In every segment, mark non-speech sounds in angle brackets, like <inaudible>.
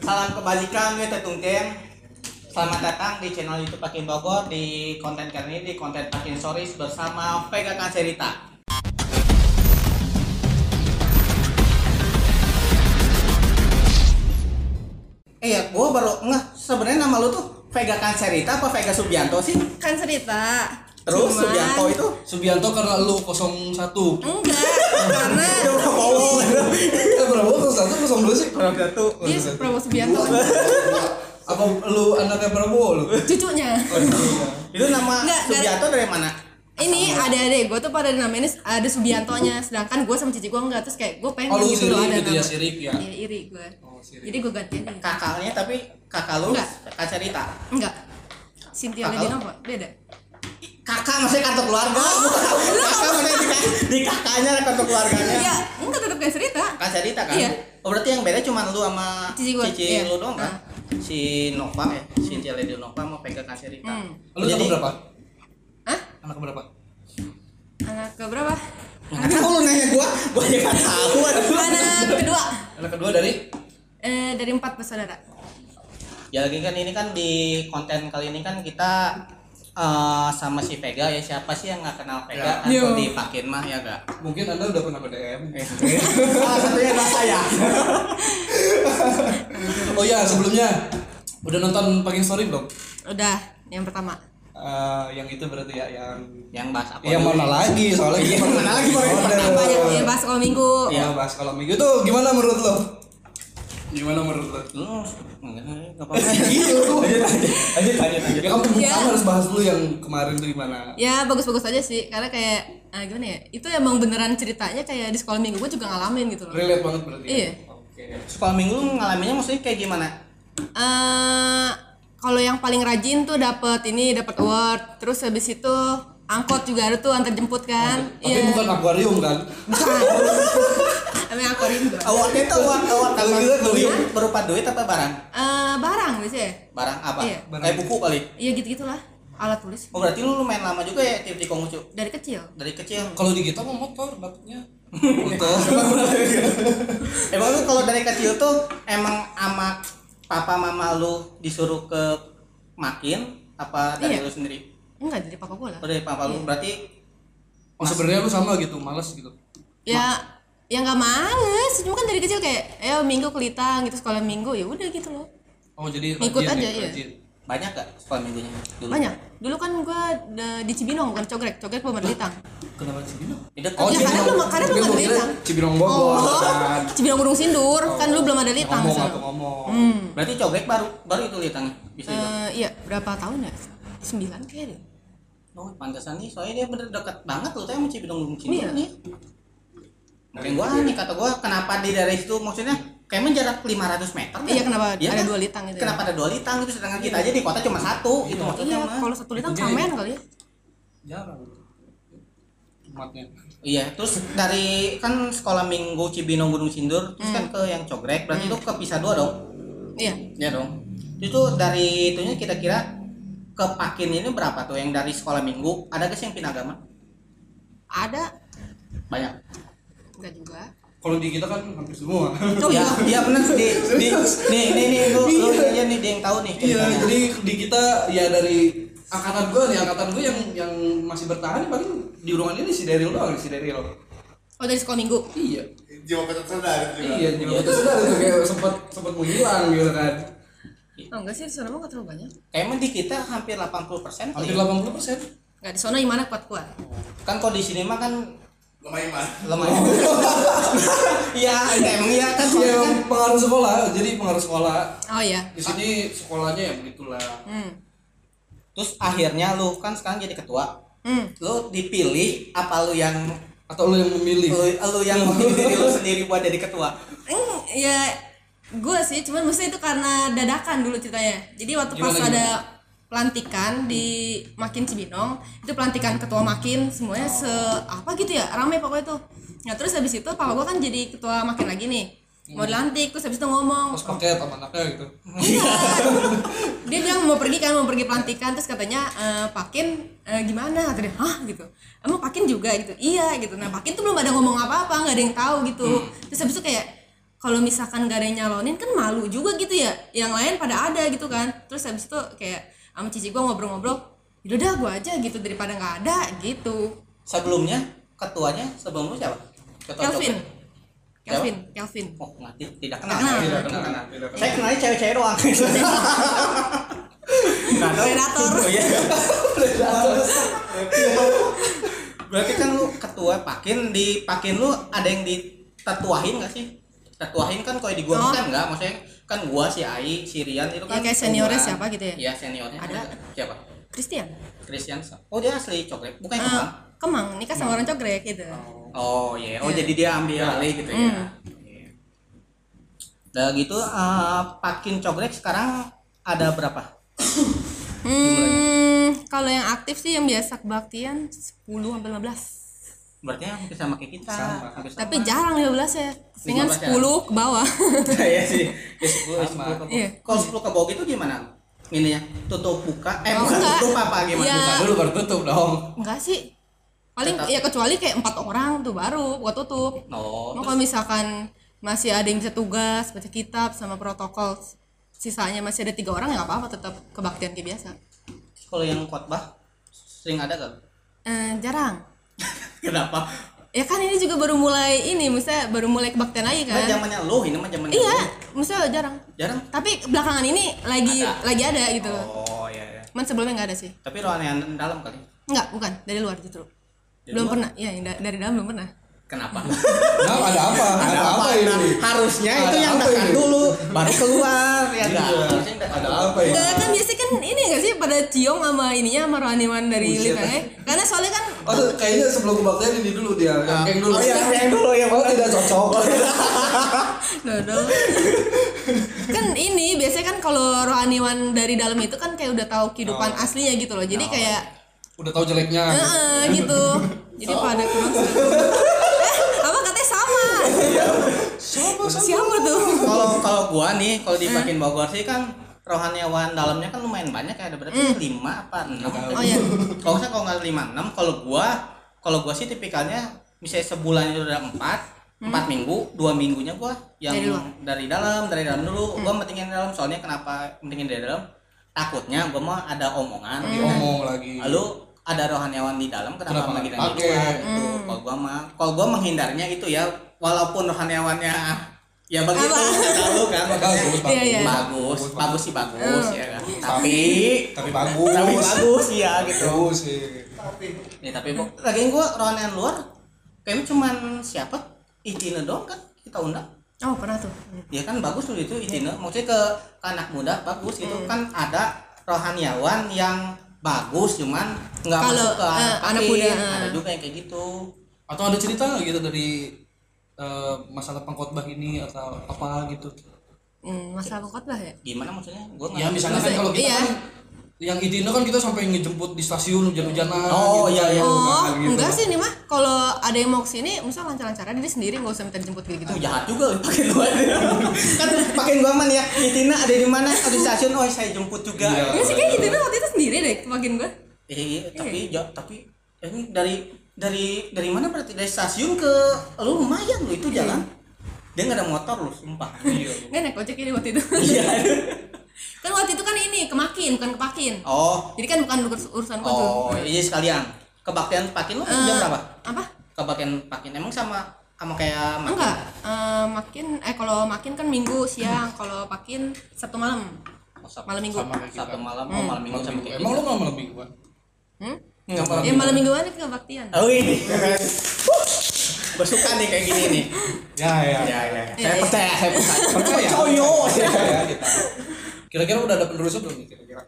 Salam kebalikan gue Tetung Teng. Selamat datang di channel YouTube Pakin Bogor di konten kali ini di konten Pakin Stories bersama Vega Kanserita. Eh ya, gue baru nggak sebenarnya nama lu tuh Vega Kanserita apa Vega Subianto sih? kan cerita Terus Cuman- Subianto itu Subianto karena lu 01 enggak karena <laughs> <laughs> Bohong. Eh berapa 01 02 sih? Satu. dia Prabowo Subianto Apa lu anaknya Prabowo lu? cucunya Itu nama Nggak. Subianto dari mana? ini ada adek gue tuh pada namain ada Subiantonya sedangkan gue sama cici gue enggak terus kayak gue pengen Oh lu gitu loh ada gitu ya nama. sirik ya? iya iri gue Oh sirik jadi gue gantiin aja. Kakaknya tapi kakak lu Nggak. Kanserita. enggak Cynthia Kakak apa beda kakak maksudnya kartu keluarga Oh, kakak maksudnya di, di kakaknya kartu keluarganya iya enggak tetap kayak cerita kan cerita kan Iya. oh berarti yang beda cuma lu sama Cici gua, iya. lu doang kan Ah. si Nova ya si Lady Nova mau pegang kan cerita Hmm. Lu anak berapa? Hah? Anak berapa? anak ke berapa nggak tahu lu nanya gua gua juga nggak tahu anak kedua Anak kedua dari? eh dari empat bersaudara ya lagi kan ini kan di konten kali ini kan kita eh, sama si Vega ya siapa sih yang nggak kenal Vega Yo. kalau dipakin mah ya gak Mungkin anda udah pernah BDM salah satunya adalah saya <laughs> Oh ya sebelumnya Udah nonton Pagi Story belum? udah yang pertama Eh, yang itu berarti ya yang yang bahas apa yang mana lagi soalnya Iya, kita mana lagi, Bang? Order. banyak ya bahas kalau minggu Iya. Ya, bahas kalau minggu tuh gimana menurut lo? Gimana menurut lo? lu enggak enggak apa-apa <laughs> Gitu. lanjut lanjut lanjut Ya kamu kamu harus bahas dulu yang kemarin tuh gimana? ya bagus-bagus aja sih karena kayak ah, gimana ya itu emang beneran ceritanya kayak di sekolah minggu gue juga ngalamin gitu loh Relate banget berarti. ya? Iya. Oke. sekolah minggu lu ngalaminnya maksudnya kayak gimana eh kalau yang paling rajin tuh dapat ini dapat award terus habis itu angkot juga ada tuh antar jemput kan? Tapi bukan akuarium kan? emang <laughs> akuarium juga. Awardnya itu Kalau apa kita duit duit. berupa duit apa barang? Eh, barang biasanya barang apa? Iya. kayak buku kali? Iya gitu gitulah alat tulis. Oh berarti lu lumayan lama juga ya tim di Konghucu? Dari kecil. Dari kecil. Kalau di kita mau motor dapatnya. Motor. <laughs> emang lu kalau dari kecil tuh emang ama papa mama lu disuruh ke makin apa dari Iya. lu sendiri enggak dari papa gue lah oh dari papa lu Iya. berarti Oh sebenarnya lu sama gitu, malas gitu. ya ya nggak males cuma kan dari kecil kayak eh minggu kelitang gitu sekolah minggu ya udah gitu loh Oh jadi rajin aja, nih, iya. banyak gak sekolah minggunya dulu banyak dulu kan gue di Cibinong bukan Cogrek Cogrek belum ada litang Kenapa gitu? Dekat. Oh, Ya, karena belum- karena belum ada litang. Cibinong Bogor oh kan. Cibinong Gunung Sindur kan lu belum ada litang Ngomong so. atau ngomong. hmm. berarti cobek baru baru itu litangnya bisa itu Eh, iya berapa tahun ya sembilan kayak deh Oh, pantesan nih, soalnya dia bener dekat banget loh, saya mau Cibinong Gunung Sindur Iya. nih. Mungkin gua aneh kata gua, kenapa di dari situ maksudnya kayaknya jarak 500 meter kan? Iya, kenapa Iya ada kan? dua litang gitu ya? Kenapa ada dua litang gitu sedangkan kita aja di kota cuma satu itu maksudnya iya mah. kalau satu litang Itu kamen dia. kali ya Jarang. Umatnya. Iya, terus dari kan sekolah minggu Cibinong Gunung Sindur terus kan Hmm. ke yang Cogrek, berarti itu kepisah dua dong. iya Iya dong. Itu dari itunya kira-kira ke Pakin ini berapa tuh yang dari sekolah minggu? Ada gak sih yang pindah agama? ada Banyak. enggak juga Kalau di kita kan hampir semua. oh Iya, iya iya benar di, di nih nih nih lu lu aja nih dia yang tahu nih Iya, jadi di kita ya dari angkatan gue nih, angkatan gue yang yang masih bertahan paling di ruangan ini si Daryl doang, si Daryl. oh dari sekolah minggu Iya. jiwa kota sadar itu juga. Iya, jadi kita sadar itu kayak sempat sempat menghilang gitu kan. Oh enggak sih di sana mah nggak terlalu banyak Kayaknya di kita hampir 80% kali. Hampir ya. 80 persen. nggak di sana gimana kuat kuat Kan kalau di sini mah kan lumayan mah lemah. <laughs> Iya, emang iya kan Iya, kan emang pengaruh sekolah, jadi pengaruh sekolah. oh iya Di sini sekolahnya ya begitulah. hmm terus akhirnya lu kan sekarang jadi ketua. hmm Lu dipilih apa lu yang Atau lu yang memilih? lu, lu yang memilih diri lu sendiri buat jadi ketua? Hmm, ya gue sih cuman mesti itu karena dadakan dulu ceritanya. Jadi waktu pas Gimana, ada pelantikan di Makin Cibinong itu pelantikan ketua Makin semuanya se apa gitu ya rame pokoknya tuh. Nah terus habis itu papa gue kan jadi ketua Makin lagi nih. Mau dilantik terus habis itu ngomong. Terus pakai sama anaknya gitu. Iya. <laughs> dia bilang mau pergi kan mau pergi pelantikan terus katanya eh, Pakin eh, gimana? Kata dia hah? gitu. Emang Pakin juga? gitu. Iya gitu. Nah Pakin tuh belum ada ngomong apa apa nggak ada yang tahu gitu. Terus habis itu kayak kalau misalkan gak ada yang nyalonin kan malu juga gitu ya yang lain pada ada gitu kan terus habis itu kayak sama cici gue ngobrol-ngobrol yaudah dah gue aja gitu daripada nggak ada gitu Sebelumnya ketuanya sebelum lu siapa? Ketua Kelvin. Kelvin Kelvin Oh, nggak, tidak, tidak kenal. Tidak kenal. Tidak Tidak kenal. kenal. Saya kenalnya cewek-cewek doang. <laughs> Predator. Oh, iya. <laughs> Berarti kan lu ketua pakin di pakin lu ada yang ditetuahin nggak sih? Tetuahin kan kalau di gua Oh. kan enggak, maksudnya kan gua si Ai, si Rian itu Ya, kan kayak seniornya umuran. siapa gitu ya? Iya, seniornya. Ada. Siapa? Christian Christian. Oh, dia asli coklek, bukan Eh, Kemang. Kemang nikah sama orang cogrek gitu Oh iya, oh Iya. jadi dia ambil alih gitu ya. Hmm. Udah gitu eh, pakin cogrek sekarang ada berapa? Hmm, kalau yang aktif sih yang biasa kebaktian 10 sampai 15. Berarti hampir sama kayak kita. Sama. Hampir sama. Tapi jarang 15 ya. Dengan 15 ya? 10 ke bawah. <laughs> Iya sih. Ya, 10, Sama. 10 ke bawah. Iya. Kalau 10 ke bawah itu gimana? Ininya tutup buka eh Oh, bukan enggak. tutup apa gimana? Iya. Buka dulu baru tutup dong. Enggak sih. Paling Tetap. ya kecuali kayak empat orang tuh baru buat tutup. Oh, Mau terus kalau misalkan masih ada yang bisa tugas baca kitab sama protokol sisanya masih ada tiga orang ya nggak apa-apa tetap kebaktian kayak biasa. kalau yang khotbah sering ada gak? Eh, jarang. <laughs> Kenapa? Ya kan ini juga baru mulai ini, misalnya baru mulai kebaktian lagi Kan kan. zamannya lo, ini mah zamannya Iya, misalnya jarang. Jarang. Tapi belakangan ini lagi Ada. lagi ada gitu. Oh iya iya. Man sebelumnya nggak ada sih. Tapi rohani yang dalam kali. Enggak, bukan dari luar justru. Dari belum luar? pernah. Iya, yang da- dari dalam belum pernah. Kenapa? Nah, ada apa? Ada, apa, Nah, ini? harusnya itu Ada yang apa dekat ini? dulu baru keluar ya enggak? Iya. Dekat Ada apa ini? Enggak kan biasanya kan ini enggak sih pada ciong sama ininya sama rohaniwan dari Buset. lingkungannya. Karena soalnya kan Oh, kayaknya sebelum kebaktian ini dulu dia, yang dulu. Oh iya, yang dulu ya. Oh, tidak cocok. <laughs> dodol. kan ini biasanya kan kalau rohaniwan dari dalam itu kan kayak udah tahu kehidupan Oh. aslinya gitu loh. Jadi kayak Udah tahu jeleknya. Heeh, gitu. Jadi pada kurang. <laughs> Eh, apa katanya sama? Sama Siapa tuh? Kalau kalau gua nih, kalau di Pakin Bogor sih kan rohaniawan dalamnya kan lumayan banyak ya ada berapa lima apa enam Hmm. Oh, iya. kalau saya kalau nggak lima enam kalau gua kalau gua sih tipikalnya misalnya sebulan itu udah empat empat minggu dua minggunya gua yang Hmm. Dari luar. dari dalam dari dalam dulu gua pentingin dalam soalnya kenapa pentingin dari dalam takutnya gua mau ada omongan Hmm. gitu. Ngomong lagi. lalu ada rohaniawan di dalam kenapa, Kenapa lagi luar gitu Hmm. kalau gua mah kalau gua menghindarnya itu ya walaupun rohaniawannya ya begitu <laughs> tahu kan Bagus, Iya, iya. bagus bagus sih bagus Hmm. ya kan tapi Tapi bagus. tapi bagus ya gitu Bagus sih. ya tapi bu- lagian gua rohanian luar kayaknya cuman siapa Itina doang kan kita undang Oh, pernah tuh. ya kan bagus tuh itu Itina maksudnya ke, ke anak muda bagus gitu Hmm. kan ada rohaniawan yang bagus cuman nggak masuk ke eh, anak pakin. muda, ada eh. juga yang kayak gitu Atau ada cerita nggak gitu dari eh, masalah pengkhotbah ini atau apa gitu? Hmm, masalah khotbah ya? gimana maksudnya gua nggak Ya misalnya kan kalau kita iya. kan yang Itina kan kita sampai ngejemput di stasiun hujan-hujanan. Oh, gitu iya, kan. iya. Oh, Nah, gitu. enggak sih ini mah kalau ada yang mau ke sini, misal lancar-lancar aja dia sendiri nggak usah minta dijemput kayak gitu. Itu jahat juga pakai gua. kan <laughs> pakai gua man ya. Itina ada di mana? Ada di stasiun. Oh, saya jemput juga. Iya. Enggak sih kayak gitu waktu itu sendiri deh makin gue. Iya, iya, tapi ja, tapi ini dari dari dari mana berarti dari stasiun ke lu lumayan lu itu jalan. Dia nggak ada motor lu, sumpah. <laughs> Iya. Nggak naik ojek ini waktu itu. Iya. <laughs> kan waktu itu kan ini kemakin bukan kepakin. Oh, Jadi kan bukan urus- urusan tuh. oh, iya sekalian. Kebaktian pakin lu Eh, jam berapa? Apa? Kebaktian pakin emang sama sama kayak makin? Enggak. Eh, makin eh kalau makin kan minggu siang, kalau pakin Sabtu malam. Oh, Sabtu, Malam minggu. Sama kayak kita. Sabtu malam, oh malam minggu Malam sama minggu. kayak Emang lu nggak malam minggu kan? Hmm? Nggak malam Ya minggu. malam mingguan itu kebaktian. Oh ini. Gue suka nih kayak gini nih. Ya ya. Ya, ya. Iya, Saya iya. percaya, saya percaya. <laughs> Percaya. <laughs> Kita. Kira-kira udah ada penerusnya belum nih kira-kira?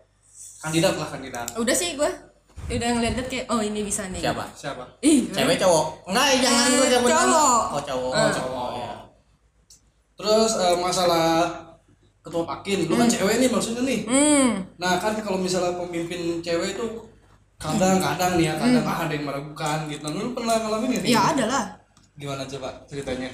Kandidat lah kandidat. Udah sih gue udah ngeliat kayak oh ini bisa nih. Siapa? Siapa? Ih, Cewek cowok? Enggak, eh, jangan gue sebut nama. cowok. Oh, cowok. Eh. cowok. ya. Terus eh, masalah ketua pakin, lu kan cewek nih maksudnya nih. Hmm. Nah kan kalau misalnya pemimpin cewek itu kadang-kadang nih ya, kadang ah, ada yang meragukan gitu. Nah, lu pernah ngalamin ya? Ya ada lah. Gimana coba ceritanya?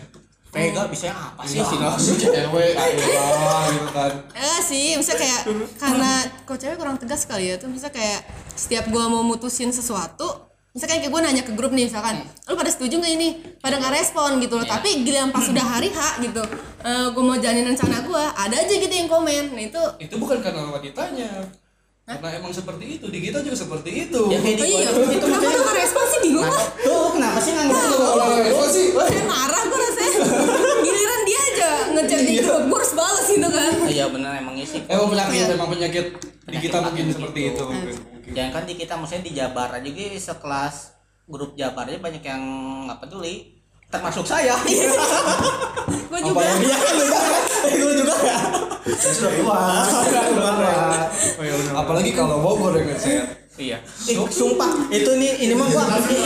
Vega bisa apa sih Iya, sih? <laughs> sih cewek, ah, gitu kan. Eh sih, misalnya kayak karena kok cewek kurang tegas kali ya tuh misalnya kayak setiap gua mau mutusin sesuatu misalkan kayak gue nanya ke grup nih misalkan lu pada setuju nggak ini pada nggak respon gitu loh tapi giliran pas sudah hari H gitu gue mau jalanin rencana gue ada aja gitu yang komen nah itu itu bukan karena wanitanya karena emang seperti itu di kita juga seperti itu Ya, kayak oh di iya gua itu kenapa lu respon sih bingung Kenapa? lah Tuh, kenapa sih nggak ngerti? Kalau respon sih saya marah gue rasanya giliran dia aja ngechat di grup gue harus balas gitu kan Iya benar emang isi. emang penyakit emang penyakit di kita mungkin seperti itu. Jangan kan di kita maksudnya di Jabar aja gitu sekelas grup Jabar aja banyak yang nggak peduli. Termasuk saya. <laughs> gue juga Iya kan lu juga. Lu juga ya. sudah keluar sudah keluar ya. apalagi kalau Bogor ya saya Iya. Eh, sumpah itu nih ini mah gua ini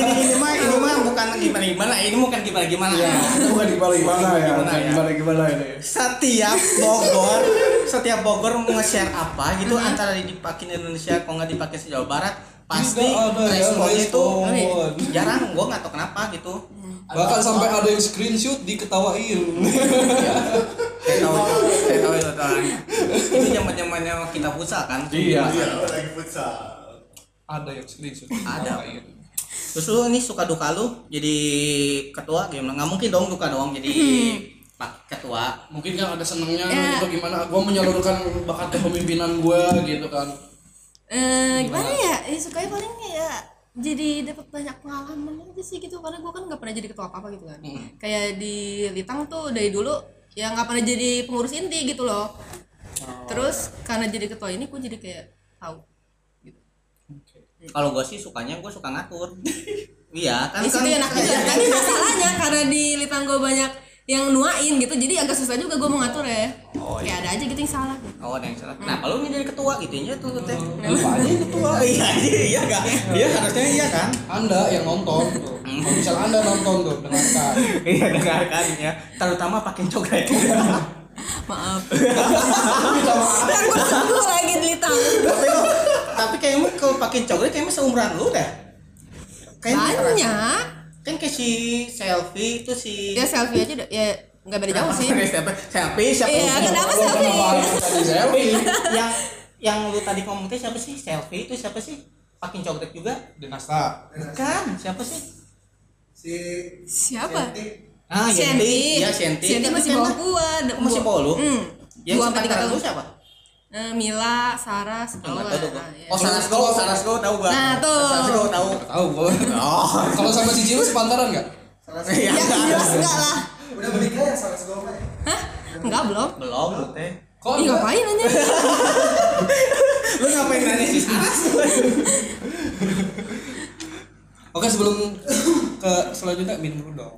ini, mah ini mah bukan gimana gimana ini bukan gimana gimana. itu bukan gimana gimana ya Gimana ya? gimana gimana ini Setiap Bogor, setiap Bogor mau nge-share apa gitu antara dipakai Indonesia kalau nggak dipakai Jawa Barat pasti yang responnya itu respon. jarang gua nggak tahu kenapa gitu bahkan sampai ada yang screenshot diketawain saya tahu saya tahu itu Tuan. itu zaman zamannya kita futsal kan Iya. Iya, lagi futsal. ada yang screenshot Ada. terus lu ini suka duka lu jadi ketua gimana nggak mungkin dong duka doang jadi pak ketua mungkin kan ada senangnya Ya. gitu gimana gue menyalurkan bakat kepemimpinan gue gitu kan eh gimana ya? Eh, sukanya paling ya jadi dapat banyak pengalaman aja sih gitu. Karena gue kan nggak pernah jadi ketua apa apa gitu kan. Kayak di Litang tuh dari dulu ya nggak pernah jadi pengurus inti gitu loh. Terus karena jadi ketua ini gue jadi kayak tahu kalau gua sih sukanya gua suka ngatur. <laughs> Iya kan situ kan? juga tapi masalahnya karena di Litang gue banyak yang nuain gitu jadi agak susah juga gue mau ngatur ya Oh, kayak ada aja gitu yang salah Oh, ada yang salah. Kenapa lu nih jadi ketua gitu ya tuh teh? lupa aja ketua <laughs> iya, iya, iya enggak. Iya harusnya iya kan? anda yang nonton tuh kalau misal anda nonton tuh dengarkan <laughs> Iya dengarkan ya. Terutama pakai coket. <laughs> maaf kan gue sembuh lagi di tapi tapi kayaknya kalau pakai coket kayaknya seumuran lu deh. Kayaknya banyak Kan kayak si selfie itu si ya selfie aja udah ya nggak beda jauh sih Siapa? Selfie siapa? Iya, kenapa selfie? selfie yang yang lu tadi ngomong siapa sih? Selfie itu siapa sih? Pakai coket juga? dinasta Bukan, siapa sih? Si siapa Ah, Yenti. Ya, Yenti. Senti masih bawa gua Masih bawa lu? hmm. Yang tahun lu siapa? Eh, Mila Sarah Enggak tahu tahu tuh gua. lah ya. Oh, Sarasgo, Sarasgo tahu gua. Nah, tuh. Sarasgo tahu. tahu gue Oh. kalau sama si Jiwa sepantaran nggak Iya, ya enggak. jelas enggak lah udah menikah ya sama segala hah enggak belum Belum, lu teh. kok Ih, ngapain aja Lu ngapain nanya si Saras? <laughs> oke sebelum ke selanjutnya minum dulu dong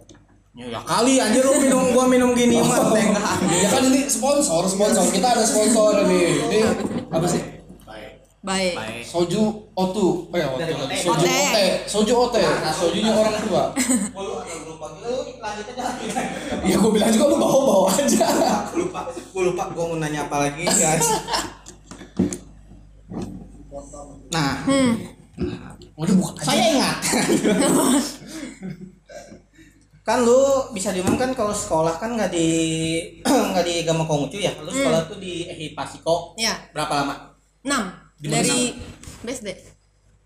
Ya, ya kali anjir lu minum gua minum gini mah enggak. ya kan ini sponsor sponsor. Kita ada sponsor nih ini apa sih? baik. baik. Soju otu oh ya otu Dari Ote. soju Ote. soju ote sojunya orang tua. <laughs> Lu agak lupa lu lanjut aja. Lagi. ya gue bilang juga lu bawa bawa aja. Aku lupa, gua lupa gua mau nanya apa lagi, guys. Nah, hmm. Udah buka aja. Saya ingat. <laughs> kan lu bisa diumumkan kalau sekolah kan nggak di <clears throat> nggak di Gama Konghucu ya? Lu sekolah tuh di Ehi Pasiko. Ya. Berapa lama? Enam. Dari BSD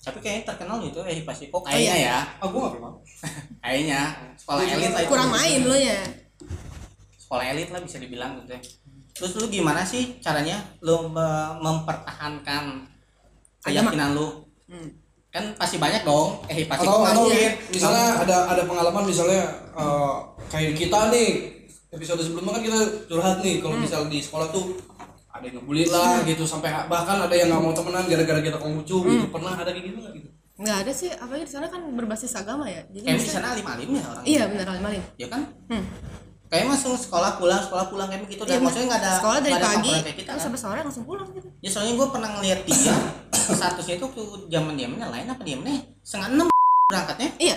tapi kayaknya terkenal itu Ehi Pasiko. Oh, kayaknya iya. ya. Ah gue nggak pernah. <laughs> Kayaknya. Sekolah elit lah itu. kurang main lo ya. Sekolah elit lah bisa dibilang gitu ya. terus lu gimana sih caranya lu me- mempertahankan Agama. keyakinan lu? Hmm. Kan pasti banyak dong. Ehi Pasiko atau nggak atau mungkin misalnya ada ada pengalaman misalnya eh, kayak kita nih episode sebelumnya kan kita curhat nih kalau misal di sekolah tuh ada yang ngebully lah gitu sampai bahkan ada yang nggak mau temenan gara-gara kita konghucu gitu. Pernah ada kayak gitu nggak gitu? Nggak ada sih apalagi di sana kan berbasis agama ya. Jadi kayaknya di sana alim alim ya orang iya benar alim alim ya kan? Hmm. Kayak langsung sekolah pulang sekolah pulang kayak begitu dan Iya, maksudnya nggak ada sekolah dari ada pagi kayak kita terus kan? sampai sore langsung pulang gitu. Ya soalnya gue pernah ngeliat dia <coughs> statusnya itu tuh zaman diamnya lain apa diamnya setengah enam <coughs> berangkatnya. Iya.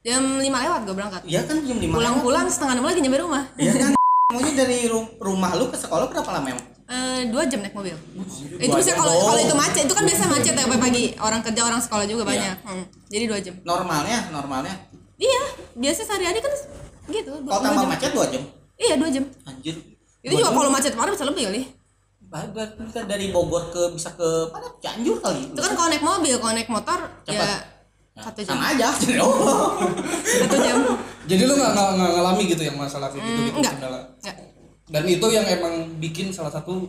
Jam lima lewat gue berangkat. Iya kan jam lima pulang-pulang setengah enam lagi nyampe rumah. Iya kan <laughs> maunya dari ru- rumah lu ke sekolah berapa lama emang Eh, dua jam naik mobil. Itu Dua bisa kalau kalau itu macet itu kan biasa macet ya pagi orang kerja orang sekolah juga Iya. banyak. Hmm, jadi dua jam. Normalnya normalnya. Iya. Biasa sehari-hari kan gitu kalau tambah jam. macet dua jam iya dua jam anjir itu juga kalau macet parah bisa lebih kali berarti kita dari Bogor ke bisa ke mana Cianjur kali itu kan kalau naik mobil kalau naik motor Cepat. ya Ya, satu jam sama aja <laughs> oh. satu jam Jadi lu nggak ngalami gitu yang masalah kayak gitu gitu enggak. kendala. Enggak. Dan itu yang emang bikin salah satu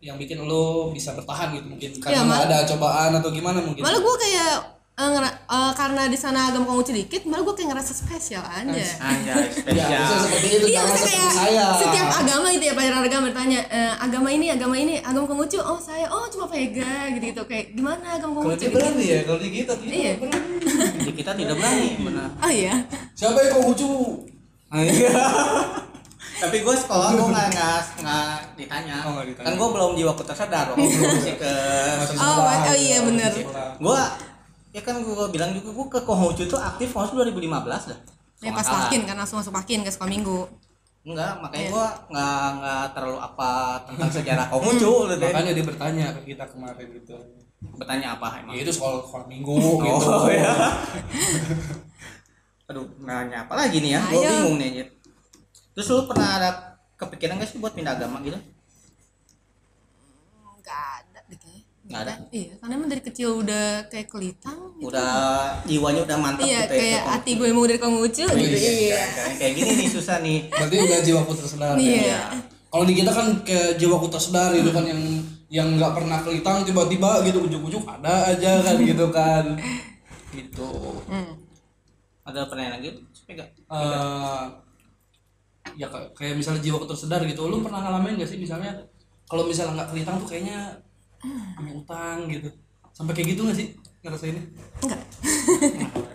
yang bikin lo bisa bertahan gitu mungkin karena mal- ada cobaan atau gimana mungkin. malah gue kayak ngera- eh, karena di sana agama kamu sedikit malah gue kayak ngerasa spesial aja Anjay, Ya, spesial. <laughs> seperti itu Iya, kayak saya. setiap agama gitu ya pelajaran agama bertanya "Eh, agama ini agama ini agama Konghucu oh saya oh cuma vega gitu gitu kayak gimana agama Kalau Konghucu dia gitu. berani ya, kalau di kita tidak Iya. berani. Jadi kita tidak berani benar. oh iya Siapa yang kau hucu? <laughs> Tapi gue sekolah gue nggak nggak nggak ditanya. Oh, nggak ditanya. Kan gue belum jiwa ku tersadar. Gue <laughs> masih ke. oh, oh iya bener Gue ya kan gue bilang juga gue ke Konghucu tuh aktif tahun 2015 dah. ya pas makin kan langsung masuk makin ke sekolah minggu Enggak, makanya Iya. gue nggak nggak terlalu apa tentang sejarah Konghucu lu deh. Makanya dia bertanya ke kita kemarin gitu. Bertanya apa emang? Ya itu soal sekolah minggu gitu. Oh <laughs> ya. <laughs> Aduh, nanya apa lagi nih ya? Gue Ayo. bingung nih anjir. Terus lu pernah ada kepikiran gak sih buat pindah agama gitu? nggak ada deh kayaknya Nggak ada? iya karena emang dari kecil udah kayak kelitang gitu. Udah jiwanya udah mantap iya gitu ya. kayak ke hati gue mau dari Konghucu gitu Iya, iya kayak- kayak gini nih susah nih. <laughs> Berarti udah jiwaku tersedar. ya. Iya. Kalau di kita kan kayak jiwaku tersedar itu kan yang yang nggak pernah kelitang tiba-tiba gitu ujuk-ujuk ada aja kan <laughs> gitu kan. Gitu. Hmm. Ada pertanyaan lagi? Eh ya kayak- misalnya jiwa tersedar gitu lu pernah ngalamin gak sih misalnya kalau misalnya nggak kelitang tuh kayaknya punya utang gitu sampai kayak gitu gak sih ngerasainnya enggak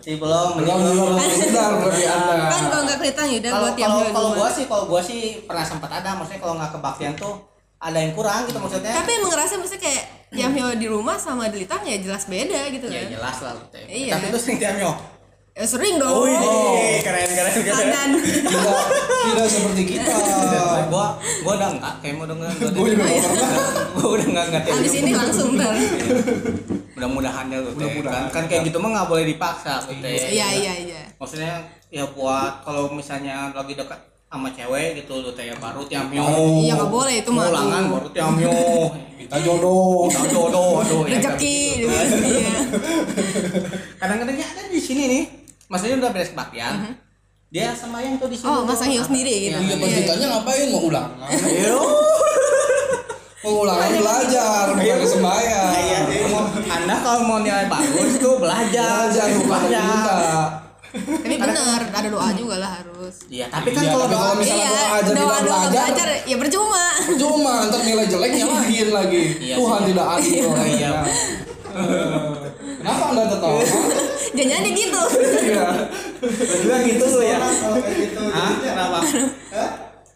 Sih belum. belum belum. belum berarti anda kan kalau nggak kelitang ya udah Kalau buat tiap kalau gua sih kalau gua sih pernah sempat ada maksudnya kalau nggak kebaktian tuh ada yang kurang gitu maksudnya. tapi emang ngerasa maksudnya kayak tiap di rumah sama di litang ya jelas beda gitu ya kan jelas lah gitu ya. Iya. Tapi itu sering tiamyo. Ya sering dong. Oh, iya, keren keren keren. dan tidak tidak seperti <laughs> kita. Gua gua udah enggak kayak mau udah enggak gue juga nggak pernah. Gua udah enggak enggak habis ini langsung ntar mudah-mudahan ya gitu ya. Mudah-mudahan. kan, kan kayak gitu mah nggak boleh dipaksa gitu ya iya iya iya. Maksudnya ya buat kalau misalnya lagi dekat sama cewek gitu lu teh baru tiamyo iya nggak boleh itu mah ulangan tuh. baru tiamyo kita jodoh. Tahu jodoh aduh ya kan rezeki gitu. kan. iya. <laughs> Kadang-kadang ya ada di sini nih maksudnya udah beres kebaktian dia sembahyang tuh di sini oh tuh. masang heels sendiri gitu iya pas Iya. ditanya ngapain mau ulangan Iya. <laughs> mau ulangan belajar bukan sembahyang Iya anda kalau mau nilai bagus tuh belajar, belajar bukan minta tapi bener ada doa juga lah harus Iya, tapi kan Iya, kalau doa misalnya iya doa aja doa doa belajar, belajar ya percuma Cuma ntar nilai jelek nyalahin lagi. Iya Tuhan tidak adil. Iya. <laughs> Kenapa anda tertawa? <laughs> jangan dia gitu Iya. Berdua gitu lu ya. Kalau kayak gitu. Kenapa? Hah?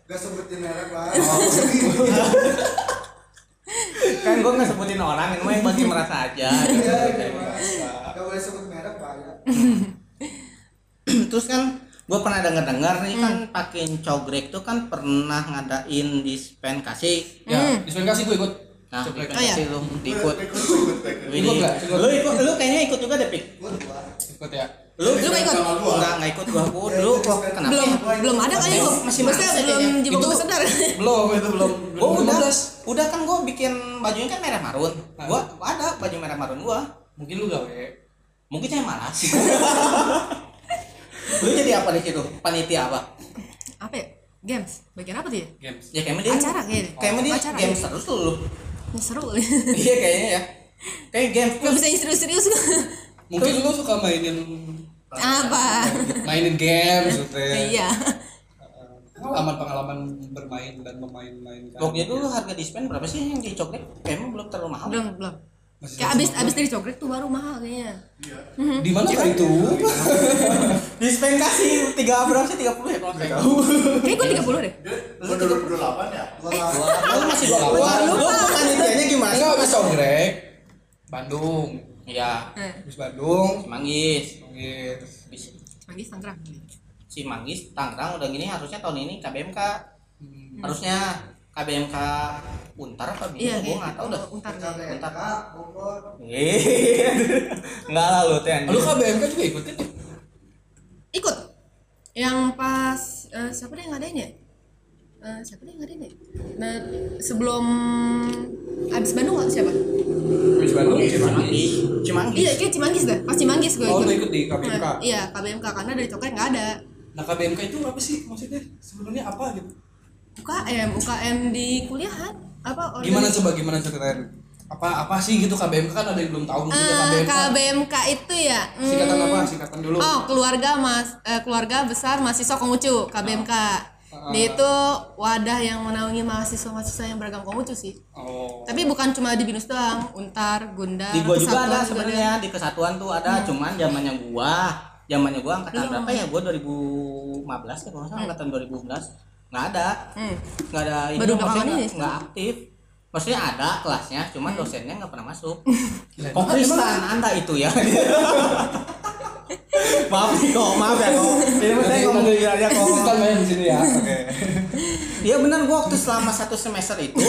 Gak sebutin merek lah. Kan gue nggak sebutin orang, ini mah yang bagi merasa aja. Iya, Gak boleh sebut merek bahaya. <clears throat> Terus kan gue pernah dengar-dengar nih kan pakin cogrek tuh kan pernah ngadain dispen kasih. Ya, dispensasi gue ikut. Nah, Oh, iya. kasih lu ikut. Ikut, ikut, ikut. Ikut? Ikut. Lu ikut, lu kayaknya ikut juga deh, Pik. Ikut. Ikut ya. Lu Lu ikut? Enggak, enggak ikut gua. Gua dulu kok kenapa belum ya? belum ada kali Masih- lu masih masa belum gue sadar Belum itu belum. Gua belum udah, 15. udah kan gua bikin bajunya kan merah marun. Nah. Gua ada baju merah marun gua. Mungkin lu gawe. Mungkin saya malas. <laughs> lu jadi apa di situ? Panitia apa? apa ya games bagian apa tuh ya Games. Ya kayaknya dia acara kayaknya Kayaknya dia games ya? terus lu. Ya, seru Iya kayaknya ya. Kayak game nggak bisa serius-serius Mungkin lu suka mainin apa mainin games <laughs> maksudnya. iya Pengalaman-pengalaman bermain dan memain-mainkan. Waktu dulu harga dispen berapa sih yang di coklat? Kayaknya belum terlalu mahal. belum belum Masih kayak abis abis dari coklat tuh baru mahal kayaknya Di mana kah itu? <laughs> Dispen kasih tiga berapa sih? 30 ya kalau nggak salah. kayak gue tiga puluh deh Lu 28 ya? Gua nggak- Lu masih 20 Lu panitianya gimana? Enggak habis Sogrek. Bandung. Iya, eh Habis Bandung. Manggis. Manggis. Bis- manggis tanggerang Si Manggis Tangerang udah gini harusnya tahun ini KBMK Hmm. harusnya KBMK Untar apa iya gitu gua kayak nggak tahu dah. untar Untar. Kak, Bogor. <laughs> Eh, Enggak lah lu teh. Lu KBMK juga ikutin ya? ikut yang pas eh, siapa deh yang ngadain ya Eh, siapa nih yang ngadain ya? Nah, sebelum abis Bandung waktu siapa? Habis Bandung Cimanggis Cimanggis Iya, kayak Cimanggis dah. Pas Cimanggis gue Oh, lu ikut di KBMK? Nah, iya, KBMK karena dari Coklat nggak ada. Nah KBMK itu apa sih maksudnya? Sebenarnya apa gitu? UKM, UKM di kuliahan apa? organisasi- Gimana coba gimana ceritain? Apa apa sih gitu KBMK kan ada yang belum tahu maksudnya Eh, KBMK. KBMK itu ya. hmm, Singkatan apa? Singkatan dulu. Oh, keluarga Mas eh, keluarga besar mahasiswa Konghucu, KBMK. Ah. Dia itu wadah yang menaungi mahasiswa-mahasiswa yang beragam Konghucu sih. Oh. Tapi bukan cuma di Binus doang, Untar, Gundar, di gua juga ada sebenarnya di kesatuan tuh ada cuman zamannya gua zamannya gua angkatan Belum. berapa ya gua 2015 ya kalau salah angkatan 2015 nggak ada Hmm. nggak ada ini Baru maksudnya ini nggak- nggak aktif maksudnya ada kelasnya cuman dosennya nggak pernah masuk Gila, <laughs> kok emang- Kristan anda itu ya <laughs> maaf nih kok maaf ya kok ini mah saya ngomong jujur aja kok Kita main di sini ya. <laughs> Oke. Iya benar gua waktu selama satu semester itu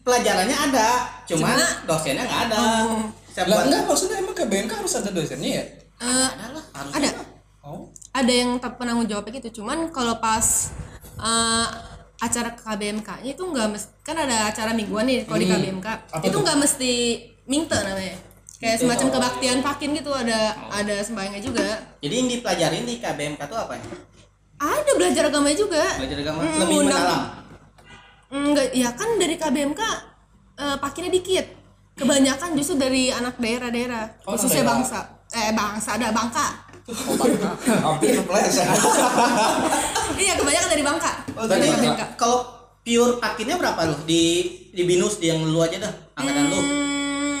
pelajarannya ada, cuman Cuma- dosennya nggak ada. Oh. Lah enggak maksudnya emang KBMK harus ada dosennya ya? Eh, ada lah, harus ada. Oh. Ada yang penanggung jawabnya gitu. Cuman kalau pas eh, acara KBMK-nya itu nggak mesti kan ada acara mingguan nih kalau di. KBMK. Apa itu nggak mesti mingte namanya. Kayak semacam kebaktian pakin gitu ada ada sembahyangnya juga. Jadi yang dipelajarin di KBMK tuh apa ya? Ada belajar agamanya juga. Belajar agama Hmm, lebih undang- mendalam. Enggak, ya kan dari KBMK eh, pakinnya dikit. Kebanyakan justru dari anak daerah-daerah, Oh, khususnya daerah. bangsa. Eh, bangsa ada Bangka. <laughs> Hampir kepleset. <laughs> iya, kebanyakan dari Bangka. Oh, dari jadi KBMK. kalau pure pakinnya berapa lu di di binus di yang lu aja dah angkatan lu? Hmm,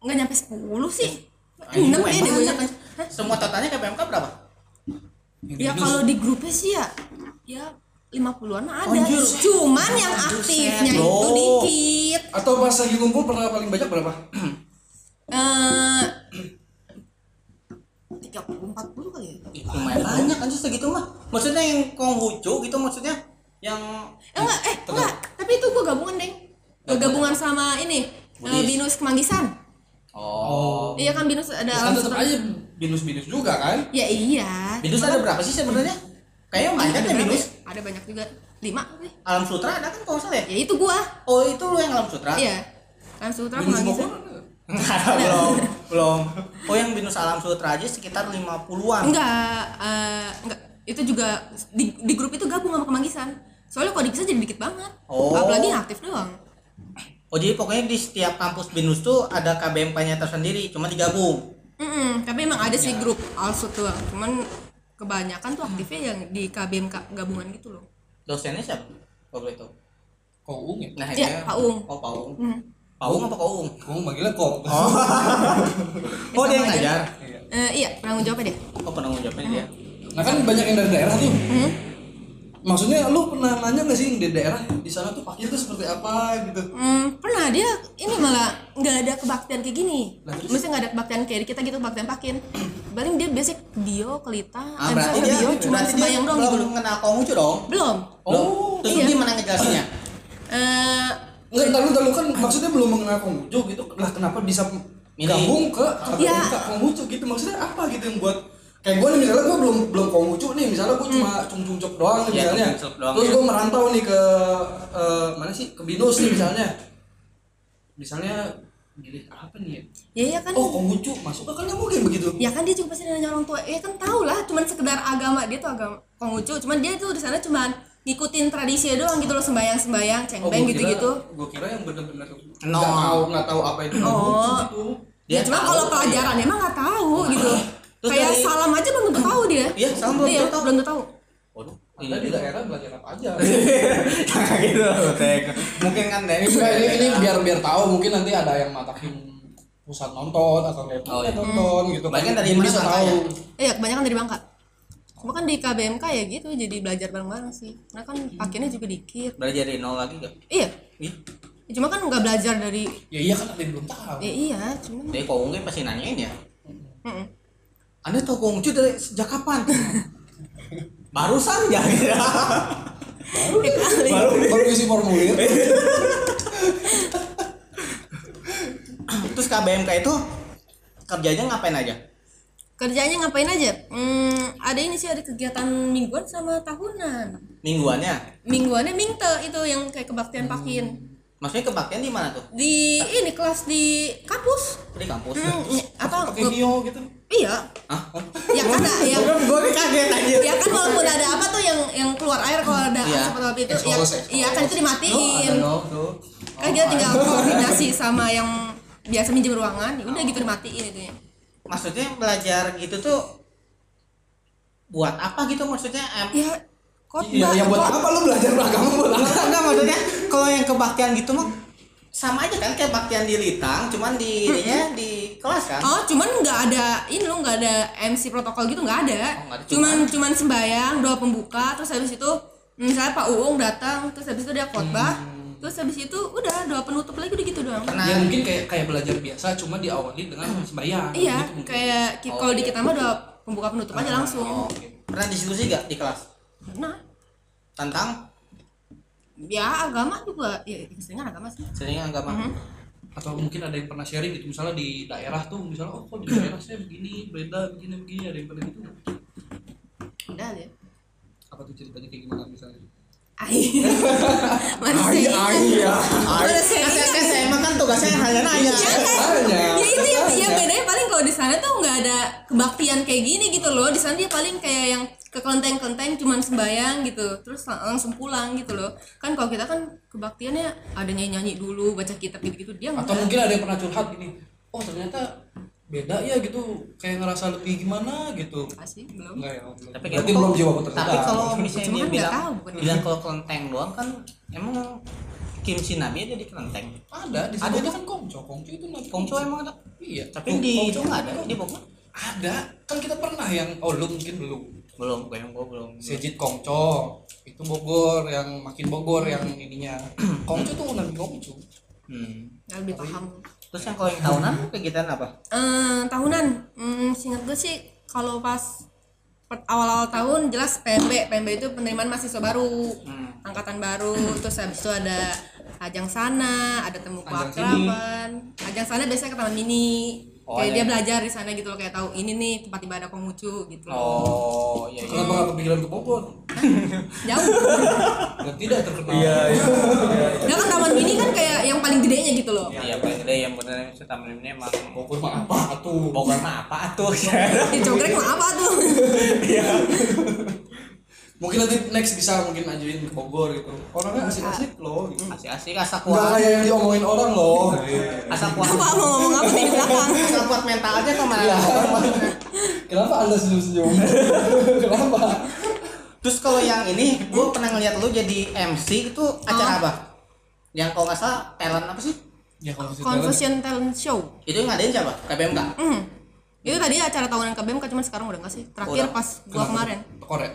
nggak nyampe 10 sih. 6 gua ya deh banyak, kan. Semua totalnya KBMK berapa? Ya kalau di grupnya sih ya ya 50-an mah ada. Anjir. Cuman yang aktifnya itu dikit. Atau pas lagi ngumpul pernah paling banyak berapa? <clears throat> Eh 30 40 kali ya. Lumayan banyak kan segitu mah. Maksudnya yang Konghucu gitu maksudnya yang Eh, enggak, eh enggak, tapi itu gua gabungan, Deng. Gua gabungan sama ini Budis. Binus Kemanggisan. Oh. Iya kan Binus ada Ya kan tetap aja binus-binus juga kan? Ya iya. Binus ada berapa sih sebenarnya? Kayaknya banyak ada ya Binus. ya? Ada banyak juga. 5 kali. Alam Sutra ada kan kalau salah ya? Ya itu gua. Oh itu lu yang Alam Sutra? Iya. Kan Sutra Binus Kemanggisan. Belum, belum. Oh yang Binus Alam Sutra aja sekitar 50-an. Enggak, eh, enggak. Itu juga di, di grup itu gabung sama Kemanggisan. Soalnya kalau di Kisa jadi dikit banget. Oh. Apalagi yang aktif doang. Oh jadi pokoknya di setiap kampus Binus tuh ada KBMK-nya tersendiri, cuma digabung. Mm-mm, tapi emang ada sih grup Alsut doang. Cuman kebanyakan tuh aktifnya yang di KBMK gabungan gitu loh. Dosennya siapa? Kalau boleh tahu. Kok Uung ya? Nah, Iya, ini- Pak Ung. Oh, Pak Ung. Hmm. Pak Ung apa Pak Ung? Uung manggilnya kok. Oh, <laughs> oh dia yang ngajar. Iya. Eh, iya, penanggung jawabnya dia. Oh, penanggung jawabnya dia. Nah kan banyak yang dari daerah tuh. Hmm? Maksudnya lu pernah nanya gak sih di daerah di sana tuh pakir tuh seperti apa gitu? Hmm, pernah dia ini malah nggak ada kebaktian kayak gini. Terus? Maksudnya nggak ada kebaktian kayak kita gitu kebaktian pakin. Paling dia basic bio, kelita, Ah, eh, berarti dia, bio cuma berarti dia sembayang doang gitu belum loh. mengenal Konghucu dong. Belum. Belum. Terus iya. gimana ngejelasinnya? Eh, Enggak, entar lu, entar lu kan maksudnya belum mengenal Konghucu gitu. Lah kenapa bisa Milih. gabung ke Iya. KBMK Konghucu gitu? Maksudnya apa gitu yang buat kayak gue nih misalnya gue belum belum Konghucu nih misalnya gue cuma cung cung cok doang nih Iya, misalnya doang, terus ya. gue merantau nih ke eh, mana sih ke Binus nih misalnya misalnya milih apa nih ya? ya ya kan. oh Konghucu masuk kan nggak mungkin begitu Ya kan dia juga pasti nanya orang tua. Ya kan tau lah, cuman sekedar agama dia tuh agama Konghucu. Cuman dia tuh di sana cuman ngikutin tradisi doang gitu loh sembayang-sembayang, Oh, cengbeng gua gitu-gitu. kira- Gua kira yang benar-benar nggak No. tahu nggak tahu apa itu Oh. Gitu. Ya, Dia cuma tahu, kalau pelajaran emang nggak tahu gitu. Terus Kayak dari- salam aja belum tentu tahu dia. Iya, salam belum Iya, tentu tahu. belum tentu tahu. Waduh. Anda di daerah belajar apa aja? <laughs> gitu. Mungkin kan dari Enggak, ini, ini biar biar tahu mungkin nanti ada yang matakin pusat nonton atau kayak Oh, iya. nonton gitu Banyak kan dari Jadi mana bisa tahu ya? Iya, kebanyakan dari Bangka. Cuma kan di KBMK ya gitu, jadi belajar bareng-bareng sih. Karena kan pakainya juga dikit. belajar dari nol lagi gak? Iya, Ih, cuma kan nggak belajar dari ya iya kan yang belum tahu ya iya, cuma dari Konghucu kan pasti nanyain ya. Mm-mm. Anda tahu Konghucu dari sejak kapan? <laughs> Barusan ya. Ya kali. baru baru isi formulir <laughs> Terus KBMK itu kerjanya ngapain aja? Kerjanya ngapain aja? Hmm, ada ini sih ada kegiatan mingguan sama tahunan Mingguannya. mingguannya mingte itu yang kayak kebaktian pakin Maksudnya kebaktian di mana tuh? di ini kelas di kampus Di kampus. Hmm, apa pakai Mio gitu iya Hah? ya kan ada yang <laughs> Gue kaget anjir. ya kan walaupun ada apa tuh yang yang keluar air kalau ada atau apa itu ya, iya kan itu dimatiin no, tuh. kan dia tinggal koordinasi sama yang biasa minjem ruangan ya udah gitu dimatiin itu ya Maksudnya belajar gitu tuh buat apa gitu maksudnya? Em, ya kok iya yang buat apa lu belajar agama buat apa Enggak, enggak maksudnya kalau yang kebaktian gitu mah sama aja kan kayak baktian di Litang, cuman di ininya di kelas kan. Oh, cuman nggak ada ini loh, nggak ada MC protokol gitu nggak ada. Oh, nggak ada, cuman cuman sembayang, doa pembuka, terus habis itu misalnya Pak Uung datang, terus habis itu dia khotbah, terus habis itu udah doa penutup lagi udah gitu doang. Karena ya mungkin kayak kayak belajar biasa cuma diawali dengan sembahyang Iya, gitu mungkin. kayak Oh, kalau di iya. kita mah doa pembuka penutup aja langsung. Oh, oke. pernah diskusi gak di kelas Nah, tentang ya agama juga, ya istilahnya agama sih. sering agama? Mhm. atau mungkin ada yang pernah sharing gitu misalnya di daerah tuh misalnya oh kok di daerah saya begini beda begini begini ada yang pernah gitu nggak? Udah ya. apa tuh ceritanya kayak gimana misalnya Ai. <laughs> Mana sih? ya? Kan saya, saya emang kan tugasnya hanya nanya. Tanya. ya itu yang, yang bedanya paling kalau di sana tuh nggak ada kebaktian kayak gini gitu loh di sana dia paling kayak yang ke kelenteng-kelenteng cuman sembayang gitu terus lang- langsung pulang gitu loh kan kalau kita kan kebaktiannya ada nyanyi-nyanyi dulu baca kitab gitu-gitu dia atau mungkin ada yang pernah curhat gini oh ternyata beda ya gitu. Kayak ngerasa lebih gimana gitu. Sih belum. Enggak ya belum. Tapi berarti belum jiwa tersedar Tapi kalau misalnya Cuma dia kan nggak bilang tahu, bukan bilang kalau kelenteng doang kan emang Kim Sinabi ada di kelenteng. ada di Ada sana tuh. kan kongco. Kongco itu nanti Kongco emang ada. iya. Tapi di Kongco itu nggak ada. di Bogor. ada. Kan kita pernah yang oh lu mungkin belum Belum, gue yang gue belum. Sejit Kongco. Itu Bogor yang makin Bogor yang ininya. <clears throat> Kongco tuh nabi Kongco. Hmm. nggak lebih paham Terus yang kalau yang tahunan kegiatan apa? Eh, tahunan. Hmm, singkat gue sih kalau pas awal-awal tahun jelas PMB PMB itu penerimaan mahasiswa baru. Hmm. angkatan baru terus habis itu ada ajang sana ada temu keakraban. Ajang sana biasanya ke taman mini Oh, kayak ada. dia belajar di sana gitu loh kayak tahu ini nih tempat ibadah Konghucu gitu loh. Oh, iya iya. kenapa nggak kepikiran ke Bogor? Jauh. Dan tidak terkenal. Iya. nah kan taman mini kan kayak yang paling gedenya gitu loh? Iya, paling gede yang benar yang taman ini emang Bogor mah apa tuh? Bogor mah apa tuh? <laughs> di congkrek mah apa tuh <laughs> mungkin nanti next bisa mungkin ajuin ke Bogor gitu orangnya asik-asik loh gitu. Asik-asik asal nggak kuat. kayak yang diomongin orang loh Asal kuat. apa mau ngomong apa nih di belakang Asal kuat mental aja ke mana? Iya. kenapa anda senyum-senyum kenapa Terus kalau yang ini, gue pernah ngeliat lu jadi MC itu acara Oh. apa? Yang kalau nggak salah talent apa sih? ya Confusion Talent Show Itu yang ngadain siapa? KBMK? Hmm. Itu tadi acara tahunan KBMK cuman sekarang udah enggak sih. Terakhir Udah. pas gua kemarin. Korea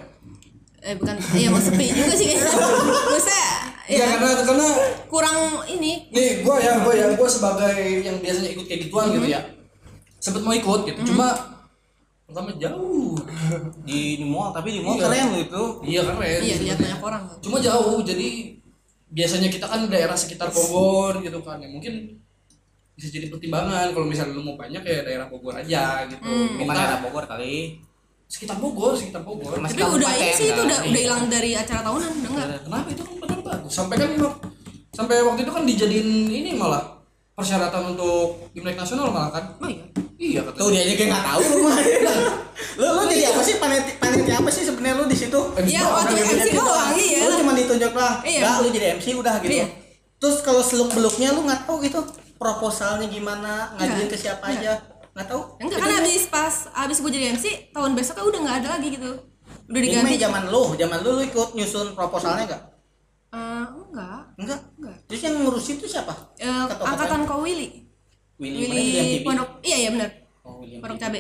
Eh bukan, iya mau sepi juga sih kayaknya. Maksudnya Iya ya, karena karena kurang ini. nih gua ya gua ya gua sebagai yang biasanya ikut kayak gituan gitu ya sempet mau ikut gitu cuma pertama jauh Di, di mall, tapi di mall Iya. keren lu itu. iya keren Iya, lihat banyak orang. cuma jauh jadi biasanya kita kan daerah sekitar Bogor gitu kan ya mungkin bisa jadi pertimbangan kalau misalnya lu mau banyak ya daerah Bogor aja gitu Bukan Minta daerah Bogor kali. Sekitar Bogor sekitar Bogor Mas- Tapi udah ini sih itu kan? udah Iya. udah hilang dari acara tahunan udah enggak. kenapa itu kan benar bagus sampai kan sampai waktu itu kan dijadiin ini malah persyaratan untuk Imlek nasional malah kan Oh iya. iya kata Tuh dia aja kayak nggak tahu <laughs> lu mah. lu lu jadi apa sih panitia panitia apa sih sebenarnya lu di situ? Iya, waktu MC doang iya. Lu cuma ditunjuk lah. Iya. Enggak, lu jadi MC udah gitu. Iya. Terus kalau seluk beluknya lu nggak tahu gitu proposalnya gimana, ngajuin ke siapa aja. Nggak tahu? Enggak kan habis pas habis gua jadi MC tahun besoknya udah enggak ada lagi gitu. Udah Ini diganti. mah zaman lu, zaman lu lu ikut nyusun proposalnya enggak? Eh, enggak. Enggak. Enggak. Terus yang ngurusin itu siapa? Ketua angkatan kau Willy. Willy, Willy Pondok. Iya, iya benar. Oh, William Pondok. Cabe.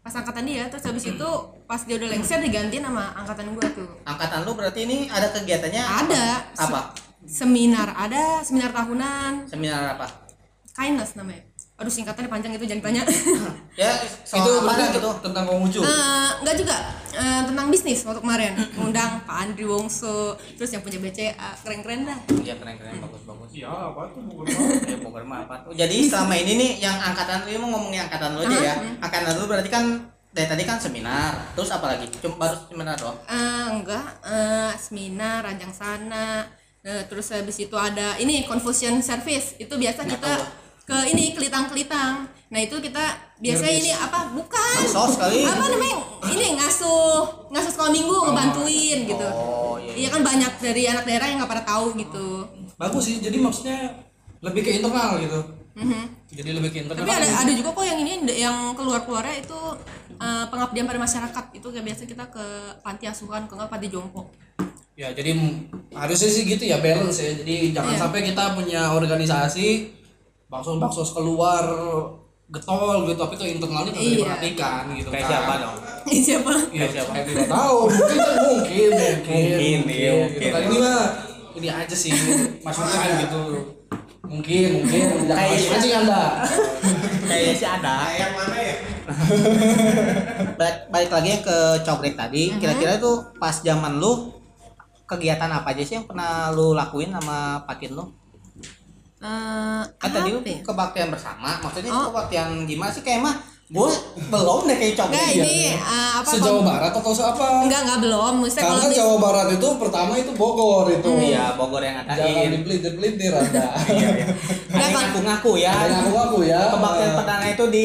Pas angkatan dia, terus habis itu pas dia udah lengser digantiin sama angkatan gua tuh. Angkatan lu berarti ini ada kegiatannya Ada. Apa? Seminar ada, seminar tahunan, Seminar apa? kindness namanya. Aduh singkatannya panjang itu jangan tanya. <laughs> Ya, soal itu apa gitu? tentang Konghucu Eh, enggak juga. Eh, tentang bisnis waktu kemarin. Ngundang Pak Andri Wongso terus yang punya BCA keren-keren dah. Iya keren-keren. Bagus-bagus. iya apa tuh? Bogor <laughs> Ya mah apa tuh. Jadi selama ini nih yang angkatan lu mau ngomongin angkatan lu aja ya. Angkatan lu berarti kan dari tadi kan seminar. Terus apa lagi? Cuma baru seminar doang? Eh, enggak. Eh, seminar rajang sana. Eh, terus habis itu ada ini Confucian service. Itu biasa Nggak kita tahu. Ke ini kelitang-kelitang. Nah itu kita biasa ini apa bukan. Sos kali. apa namanya? Ini ngasuh ngasuh sekolah minggu ngebantuin gitu. Oh iya iya. Kan banyak dari anak daerah yang nggak pada tahu gitu. Bagus sih jadi maksudnya lebih ke internal gitu. Mhm. jadi lebih ke internal. Tapi ada ada juga kok yang ini yang keluar keluarnya itu eh, pengabdian pada masyarakat. Itu kayak biasa kita ke panti asuhan ke nggak panti jompo. Ya jadi harusnya sih gitu ya balance ya. Jadi jangan Iya. sampai kita punya organisasi bakso bakso keluar getol gitu tapi ke internalnya tidak Iya. diperhatikan gitu kayak kan. siapa dong <laughs> Ini siapa Iya, Kayak siapa? saya tidak tahu mungkin mungkin mungkin Mungkin, iya, gitu mungkin. kan. ini mah ini aja sih masukan gitu mungkin mungkin jangan Kayak mancing-mancing anda kayaknya sih ada yang mana ya balik, balik lagi yang ke coklat tadi kira-kira itu pas zaman lu kegiatan apa aja sih yang pernah lu lakuin sama pakin lu Eh, kan tadi apa ya? kebaktian bersama maksudnya Oh. kebaktian gimana sih? Kayak mah gue belum deh kayak Enggak ini eh, apa sejauh kom- barat atau seapa enggak enggak belum. Kalau karena mis- Jawa Barat itu pertama itu Bogor itu. Iya Bogor yang jangan ngadain dipelintir-pelintir anda. <laughs> Iya iya. Kan- ngaku-ngaku ya. Ada ngaku-ngaku ya. kebaktian perdana itu di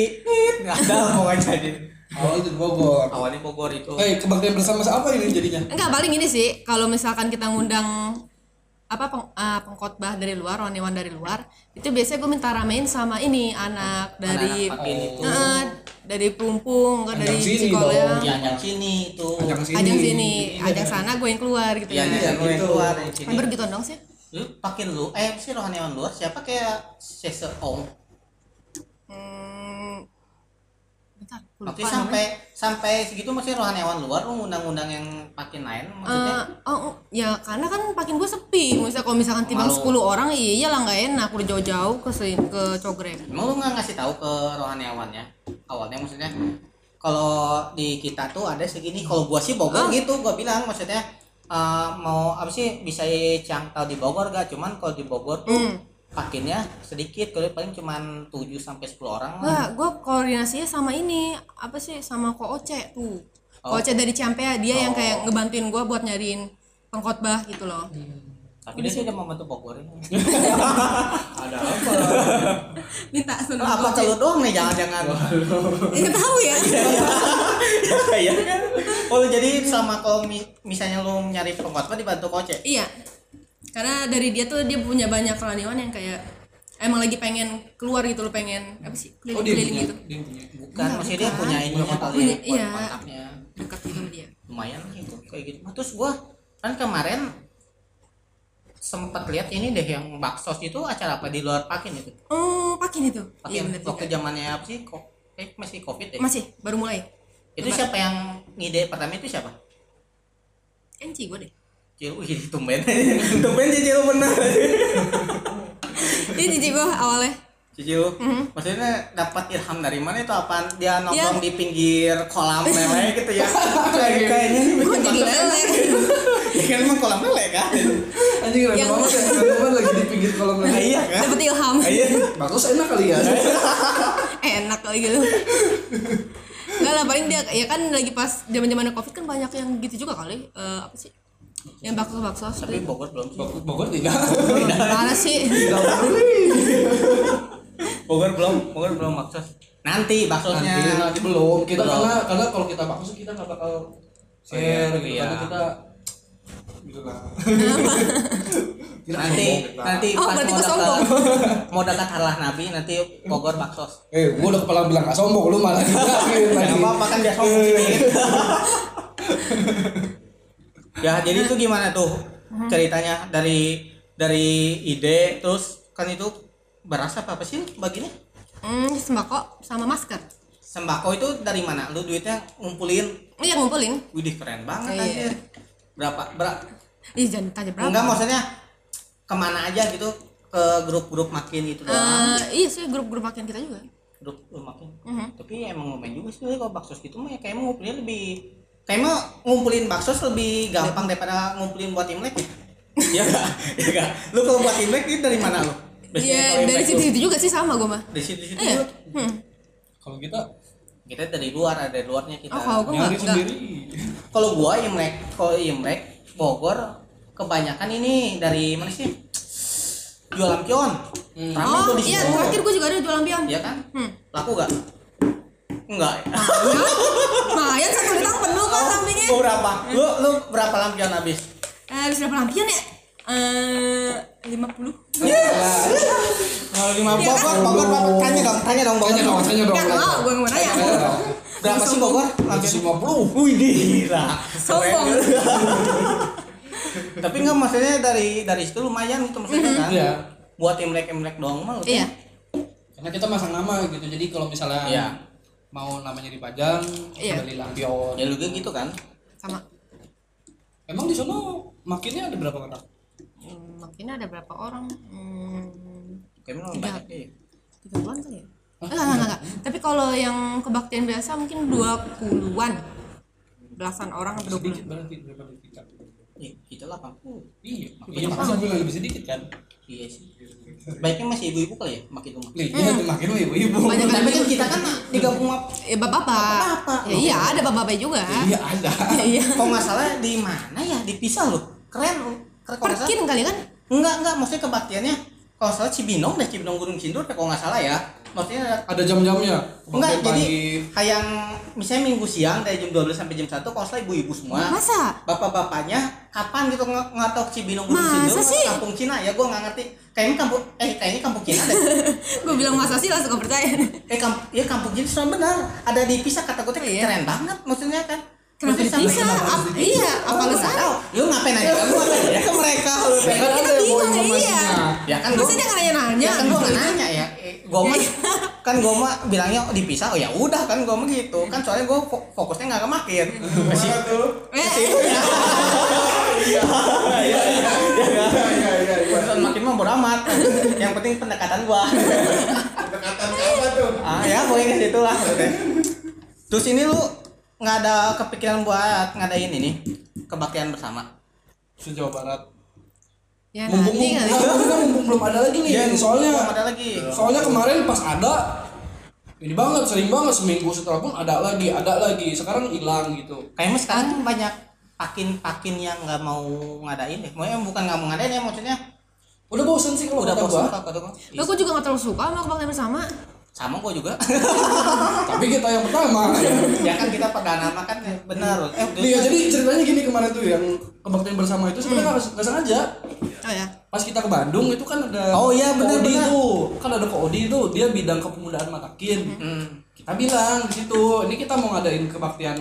nggak ada pokoknya jadi awal itu di Bogor. Awalnya Bogor itu. Eh kebaktian bersama apa ini jadinya? Enggak paling ini sih kalau misalkan kita ngundang apa peng, eh, pengkhotbah dari luar rohaniwan dari luar itu biasanya gue minta ramein sama ini anak dari Anak-anak pakin itu Eh, dari Pelumpung kan dari dong. di ajang sini itu Ajang sini. ajang sini ajang sana gue yang keluar gitu Iya, kan iya, lu yang gitu. keluar dari sini. hampir gitu dong sih Lu pakin lu, eh si rohaniawan luar siapa kayak seseong. hmm, bentar gue lupa Maksudnya sampai sampai segitu masih rohaniawan luar lu ngundang-ngundang yang pakin lain maksudnya. Eh, oh, oh, ya karena kan pakin gue sepi misalnya kalau misalkan timbang Malu. 10 orang iya lah nggak enak udah jauh-jauh ke ke Cogrek Emang lu nggak ngasih tahu ke rohaniawannya? Awalnya maksudnya kalau di kita tuh ada segini, kalau gua sih Bogor Ah. gitu, gua bilang maksudnya eh, mau apa sih bisa cangkal di Bogor gak? Cuman kalau di Bogor tuh Hmm. Pakinnya sedikit, kalau paling cuman 7 sampai 10 orang. lah. Enggak, gue koordinasinya sama ini apa sih sama Ko Oce tuh. Ko Oce dari Ciampea dia yang kayak ngebantuin gue buat nyariin pengkhotbah gitu loh. Tapi dia sih udah membantu Bogor ini. <laughs> ada apa Minta sama apa Ko Oce. kalau doang nih jangan-jangan. Enggak <laughs> tahu ya. <laughs> Iya kan? Oh lu jadi sama kalau mi- misalnya lu nyari pengkhotbah dibantu koce. iya. Karena dari dia tuh dia punya banyak rohaniwan yang kayak emang lagi pengen keluar gitu loh pengen apa sih oh dia keliling-keliling punya gitu dia punya Bukan, maksudnya dia punya kali Punya, ya, iya. kontaknya. dekat gitu sama dia. Lumayan gitu kayak gitu. Nah, terus gua kan kemarin sempat lihat ini deh yang baksos itu acara apa di luar pakin itu. Oh, pakin itu. Iya Pakin benar waktu zamannya apa sih? Kok eh, masih Covid deh. Masih baru mulai. Itu siapa yang ngide pertama itu siapa? Enci gue deh. Cil, wih, tumben. <laughs> tumben Cicil bener. Ini cici gue awalnya. Cicil, Mhm. maksudnya dapat ilham dari mana itu apaan? Dia nongkrong Ya. di pinggir kolam lele gitu ya. <laughs> Kayak- Kayaknya Gue jadi lele. <laughs> ya kan emang kolam lele kan? anjing Yang- banget ya banget lagi di pinggir kolam Nah, renang iya kan? Dapat ilham. Iya. bagus enak kali ya enak kali gitu Enggak lah paling dia ya kan lagi pas zaman zaman covid kan banyak yang gitu juga kali Eh, apa sih yang bakso bakso Tapi Bogor belum sih. Bogor Bogor tidak mana sih <laughs> Bogor belum, Bogor belum maksud. Nanti nanti baksosnya. nanti belum kita Belum. karena karena kalau kita bakso kita nggak bakal share gitu iya. karena kita gitu <laughs> Nanti nanti Oh, pas berarti mau dekat sombong. <laughs> mau dekat Allah Nabi nanti Bogor baksos. eh gua udah kepala bilang gak sombong lu malah Gak lagi apa-apa kan dia sombong sedikit. Ya jadi itu gimana tuh ceritanya? Dari dari ide terus kan itu beras apa apa sih baginya? Hmm, sembako sama masker. Sembako itu dari mana? Lu duitnya ngumpulin? Iya ngumpulin. Widih keren banget Iya. aja berapa berapa ih jangan tanya berapa. Enggak maksudnya ke mana aja gitu ke grup-grup makin gitu doang. Eh, iya sih grup-grup makin kita juga. Grup grup makin. Mhm. tapi emang lumayan juga sih kalau bakso gitu mah ya kayak ngumpulin lebih kayak emang ngumpulin bakso lebih gampang daripada ngumpulin buat imlek ya Iya gak? Iya gak? Lu kalau buat imlek itu dari mana lu? Iya dari Imlek lu- situ-situ juga sih sama gue mah Dari situ-situ iya juga. hmm. kalau kita kita dari luar ada dari luarnya kita oh kalau gue nyari sendiri kalau gua Imlek kalau Imlek Bogor kebanyakan ini dari mana sih jual lampion Hmm. Rame oh tuh di iya situ. terakhir gue juga ada jual lampion Iya kan hmm. laku gak enggak. Lumayan satu litang penuh kan sampingnya. Lu berapa? Lu lu berapa lampion habis? Eh habis berapa lampion ya? Eh lima puluh. Kalau lima Iya kan? Bogor Bogor tanya dong tanya dong Bogor. Tanya dong tanya dong. Nggak mau gue nggak mau nanya berapa sih Bogor? Lima puluh. Wih gila. Sombong. <laughs> Tapi nggak maksudnya dari dari situ lumayan gitu maksudnya kan. Iya. buat imlek imlek doang mah iya. Karena kita masang nama gitu jadi kalau misalnya Iya. Mau namanya dipajang Iya. beli lampion ya lu gitu kan? Sama. Emang di sana makinnya ada berapa orang? Hmm, makin ada berapa orang? Hmm, kayaknya banyak ya tiga puluhan kali ya? Enggak, enggak, enggak, enggak. tapi kalau yang kebaktian biasa mungkin dua puluhan belasan orang atau dua puluh daripada kita Ih, kita 80 iya iya makanya gue bilang lebih sedikit kan? Iya sih. Baiknya masih ibu-ibu kali ya? Makin rumah. Iya tuh makin ibu-ibu. Banyak tapi kan kita kan digabung sama ya bapak bapak ya, iya ada bapak bapak juga iya ada. Ya, iya. Kalau nggak salah di mana ya? Dipisah loh. Keren keren salah perkin kali kan? Enggak enggak maksudnya kebaktiannya kalau salah Cibinong deh Cibinong Gunung Sindur kalau nggak salah ya. Maksudnya ada jam-jamnya. Enggak Pagi. jadi kayak misalnya minggu siang dari jam 12 sampai jam 1 kalau salah ibu-ibu semua. Masa? Bapak-bapaknya kapan gitu nge- ngatok Cibinong Gunung Masa Sindur? sih? kampung Cina ya gue nggak ngerti. Kayaknya kampung eh kayaknya kampung Cina deh. <laughs> Gue bilang masa sih langsung gak percaya. Eh kamp ya kampung Cina sudah benar. Ada dipisah kata gue tuh Iya. keren banget maksudnya kan. Kenapa Maksudnya sampai dipisah Ap- iya apa lu salah? tahu. Lu ngapain nanya lu ngapain ya ke mereka. Lu ya kan Kita ada yang bawa bingung, iya. informasinya ya kan gua- dia nggak nanya-nanya. ya kan gua nggak nanya ya. Eh, gua mah <laughs> kan gua mah bilangnya oh, dipisah oh ya udah kan gua mah gitu. Kan soalnya gua fo- fokusnya nggak ke makin ke situ <laughs> tuh? eh, Urusan makin mah bodo amat yang penting pendekatan gua Pendekatan apa tuh? ah ya pokoknya situ lah terus ini lu nggak ada kepikiran buat ngadain ini kebaktian bersama sejauh barat ya mumpung nanti mumpung, kali mumpung, mumpung belum ada lagi nih Iya, soalnya belum ada lagi soalnya kemarin pas ada ini banget sering banget seminggu setelah pun ada lagi ada lagi sekarang hilang gitu kayaknya sekarang banyak pakin-pakin yang nggak mau ngadain deh. Maksudnya bukan nggak mau ngadain ya maksudnya udah bosen sih kalau udah kata bosan gua. kata gua. Lo gue juga gak terlalu suka sama kebaktian bersama Sama gua juga. <laughs> tapi kita yang pertama. Ya kan kita perdana mah kan benar. Eh, Iya jadi ceritanya gini kemarin tuh yang kebaktian bersama itu sebenarnya nggak nggak sengaja. Oh ya pas kita ke Bandung itu kan ada Oh iya, benar, tuh. Kan ada Ko Odi tuh dia bidang kepemudaan Matakin. Hmm. kita bilang di situ ini kita mau ngadain kebaktian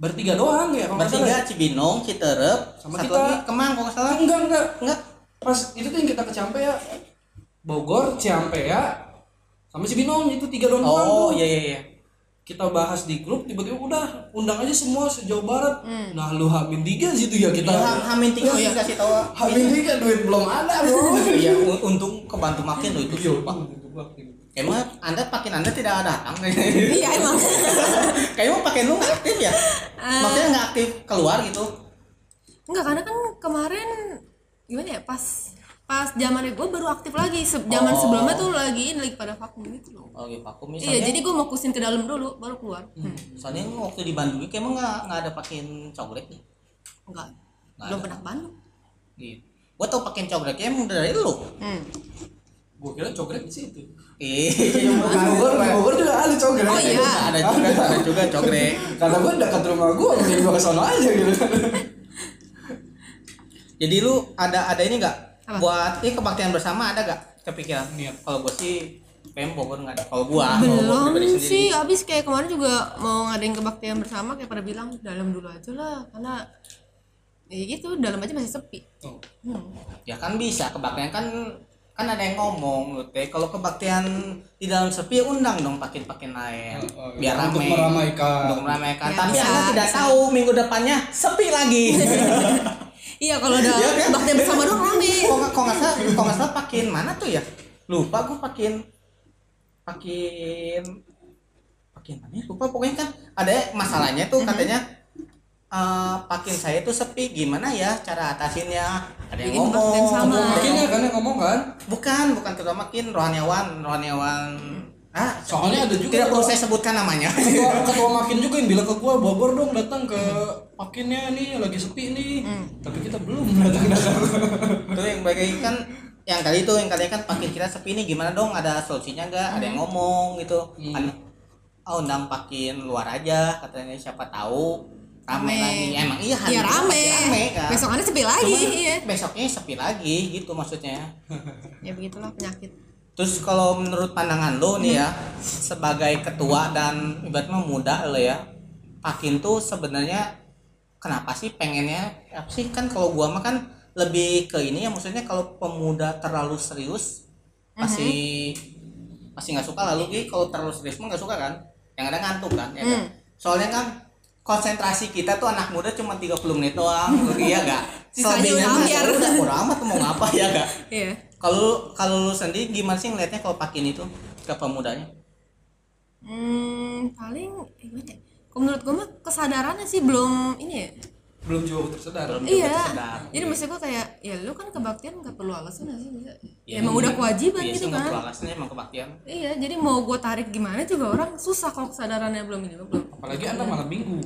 bertiga doang ya kalau Bertiga Cibinong, Citerep, Sama satu kita. lagi Kemang kalau nggak salah. enggak enggak Enggak. pas itu tuh yang kita ke Ciampea Bogor Ciampea sama Cibinong itu tiga doang Oh iya iya iya. kita bahas di grup tiba-tiba udah undang aja semua sejauh barat nah lu hamin tiga situ ya kita Ya, ham- hamin tiga sih kasih tahu. hamin tiga duit belum ada bro <laughs> Iya, un- untung kebantu makin loh itu Iya, sumpah. Emang anda pakin anda tidak datang. <laughs> Iya emang <laughs> Kayaknya pakai lu nggak aktif ya? Maksudnya nggak aktif keluar gitu. Enggak karena kan kemarin Gimana ya pas Pas zaman gue baru aktif lagi Se- Zaman Oh. sebelumnya tuh lagi lagi pada vakum gitu loh Oh iya, vakum Iya misalnya. jadi gue mau kusin ke dalam dulu baru keluar hmm. Soalnya waktu di Bandung kayak emang nggak nggak ada pakein cogrek nih. Enggak Nggak Belum ada. pernah ke Bandung Gitu. Gua tau pakein cogreknya emang dari lu. hmm. gua kira coklat di situ Iya, Bogor Bogor juga ada coklat Oh iya ada juga ada juga cogrek. karena gua dekat rumah gua mending gua ke sana aja gitu Jadi lu ada ada ini nggak buat ini kebaktian bersama ada gak kepikiran? Niat. Kalau gua sih pengen Bogor nggak ada. Kalau gua, gua Belum sendiri. sih Abis kayak kemarin juga Mau ngadain kebaktian bersama Kayak pada bilang Dalam dulu aja lah Karena Ya gitu Dalam aja masih sepi Oh. hmm. Ya kan bisa kebaktian kan kan ada yang ngomong lu teh kalau kebaktian di dalam sepi ya undang dong pakin-pakin lain Oh, biar untuk rame. meramaikan. untuk meramaikan. Ya, tapi bisa, anda tidak bisa. tahu minggu depannya sepi lagi. <laughs> Iya kalau ada Iya kan? kebaktian bersama doang rame. Kok nggak kok nggak salah kok nggak salah pakin mana tuh ya? Lupa gua pakin pakin pakin mana ya? lupa pokoknya kan ada masalahnya tuh katanya eh, pakin saya tuh sepi. Gimana ya cara atasinnya? Ada yang Bikin kebaktian ngomong sama. Ya yang ngomong kan? Bukan bukan ketua makin rohaniawan rohaniawan. Ah Soalnya ada juga tidak perlu saya sebutkan namanya. Ketua, <laughs> ketua makin juga yang bilang ke gua Bogor dong datang ke pakinnya nih lagi sepi nih. Tapi kita belum datang. <laughs> Datang itu yang bagai kan yang kali itu yang kali kan pakin kita sepi nih gimana dong? Ada solusinya nggak? Ada yang ngomong gitu. Hmm. kan oh undang pakin luar aja katanya siapa tahu rame, lagi. Emang iya hari itu rame. rame kan Besokannya sepi lagi, Cuman iya. besoknya sepi lagi gitu maksudnya. <laughs> Ya begitulah penyakit. terus kalau menurut pandangan lo nih ya sebagai ketua dan ibaratnya muda lo ya pakin tuh sebenarnya kenapa sih pengennya apa sih? Kan kalau gua mah kan lebih ke ini ya maksudnya kalau pemuda terlalu serius pasti pasti nggak suka lalu Gi, kalau terlalu serius mah nggak suka kan? Yang ada ngantuk kan ya kan? soalnya kan konsentrasi kita tuh anak muda cuma 30 menit doang <laughs> iya gak Sisanya Selebihnya ambiar. udah bodo amat mau ngapa <laughs> ya gak Iya. kalau kalau lu sendiri gimana sih ngelihatnya kalau pakin itu ke pemudanya Hmm, paling eh, gimana ya? Kalau menurut gue mah kesadarannya sih belum ini ya. Belum juga tersadar Belum juga Iya. tersadar. Jadi maksud gue kayak ya lu kan kebaktian nggak perlu alasan nggak sih bisa. Ya, Ya, emang udah kewajiban iya gitu nggak perlu kan. alasannya emang kebaktian Iya, jadi mau gue tarik gimana juga orang susah kalau kesadarannya belum ini belum. apalagi anda malam minggu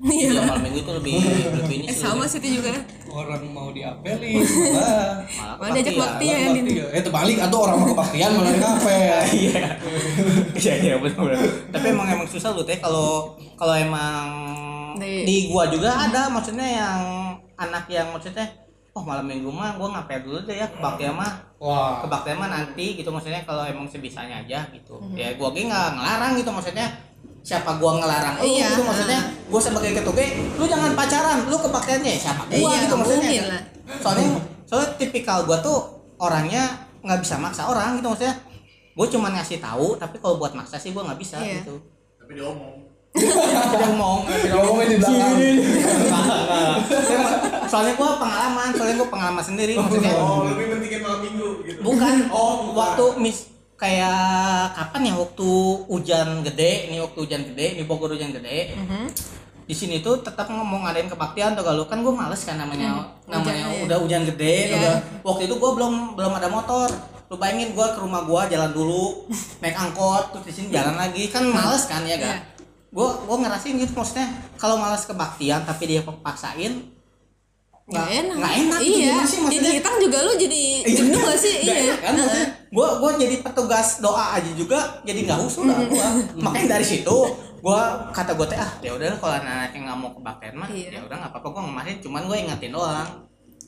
Iya. iya malam minggu itu lebih <laughs> lebih ini Eh sama sih itu juga. orang mau diapelin <laughs> malah malah diajak kebaktian. baktian. Bakti. eh terbalik atau orang mau kebaktian malah ngapel <laughs> iya iya iya benar benar tapi emang emang susah lu teh kalau kalau emang Di- di gua juga ada maksudnya yang anak yang maksudnya oh malam minggu mah gua ngapel dulu deh ya kebaktian mah. Wah. Kebaktian mah nanti gitu maksudnya kalau emang sebisanya aja gitu. Mhm. ya gua ge nggak ngelarang gitu maksudnya. Siapa gua ngelarang? Lu Iya. gitu maksudnya gua sebagai ketua lu jangan pacaran lu kebaktiannya siapa? Gua Iya, gitu nggak maksudnya lah. soalnya soalnya tipikal gua tuh orangnya nggak bisa maksa orang gitu maksudnya. Gua cuma ngasih tahu tapi kalau buat maksa sih gua nggak bisa Iya. gitu. Tapi dia dia ngomong ngomongin di belakang. Soalnya gua pengalaman soalnya gua pengalaman sendiri maksudnya. Oh, lebih pentingin malam minggu gitu. bukan. <laughs> Oh, bukan. waktu mis kayak kapan ya? Waktu hujan gede ini waktu hujan gede ini Bogor hujan gede. Mhm. di sini tuh tetap ngomong ngadain kebaktian tuh kalau kan gue males kan namanya namanya Hujan, iya. udah hujan gede Iya. udah waktu itu gue belum belum ada motor. Lu bayangin gue ke rumah gue jalan dulu <laughs> naik angkot terus di sini jalan lagi. Kan males kan ya Iya. gak gue gue ngerasain gitu maksudnya kalau males kebaktian tapi dia paksain Nggak enak. nggak enak gitu, Iya. sih maksudnya? Jadi hitang juga lu jadi <laughs> jenuh gak sih? Iya. enak kan maksudnya gue gue jadi petugas doa aja juga jadi nggak usul lah gue makanya dari situ gue kata gue teh ah ya udah kalau anak yang nggak mau kebaktian mah Iya. ya udah nggak apa-apa gue ngemarin cuman gue ingetin doang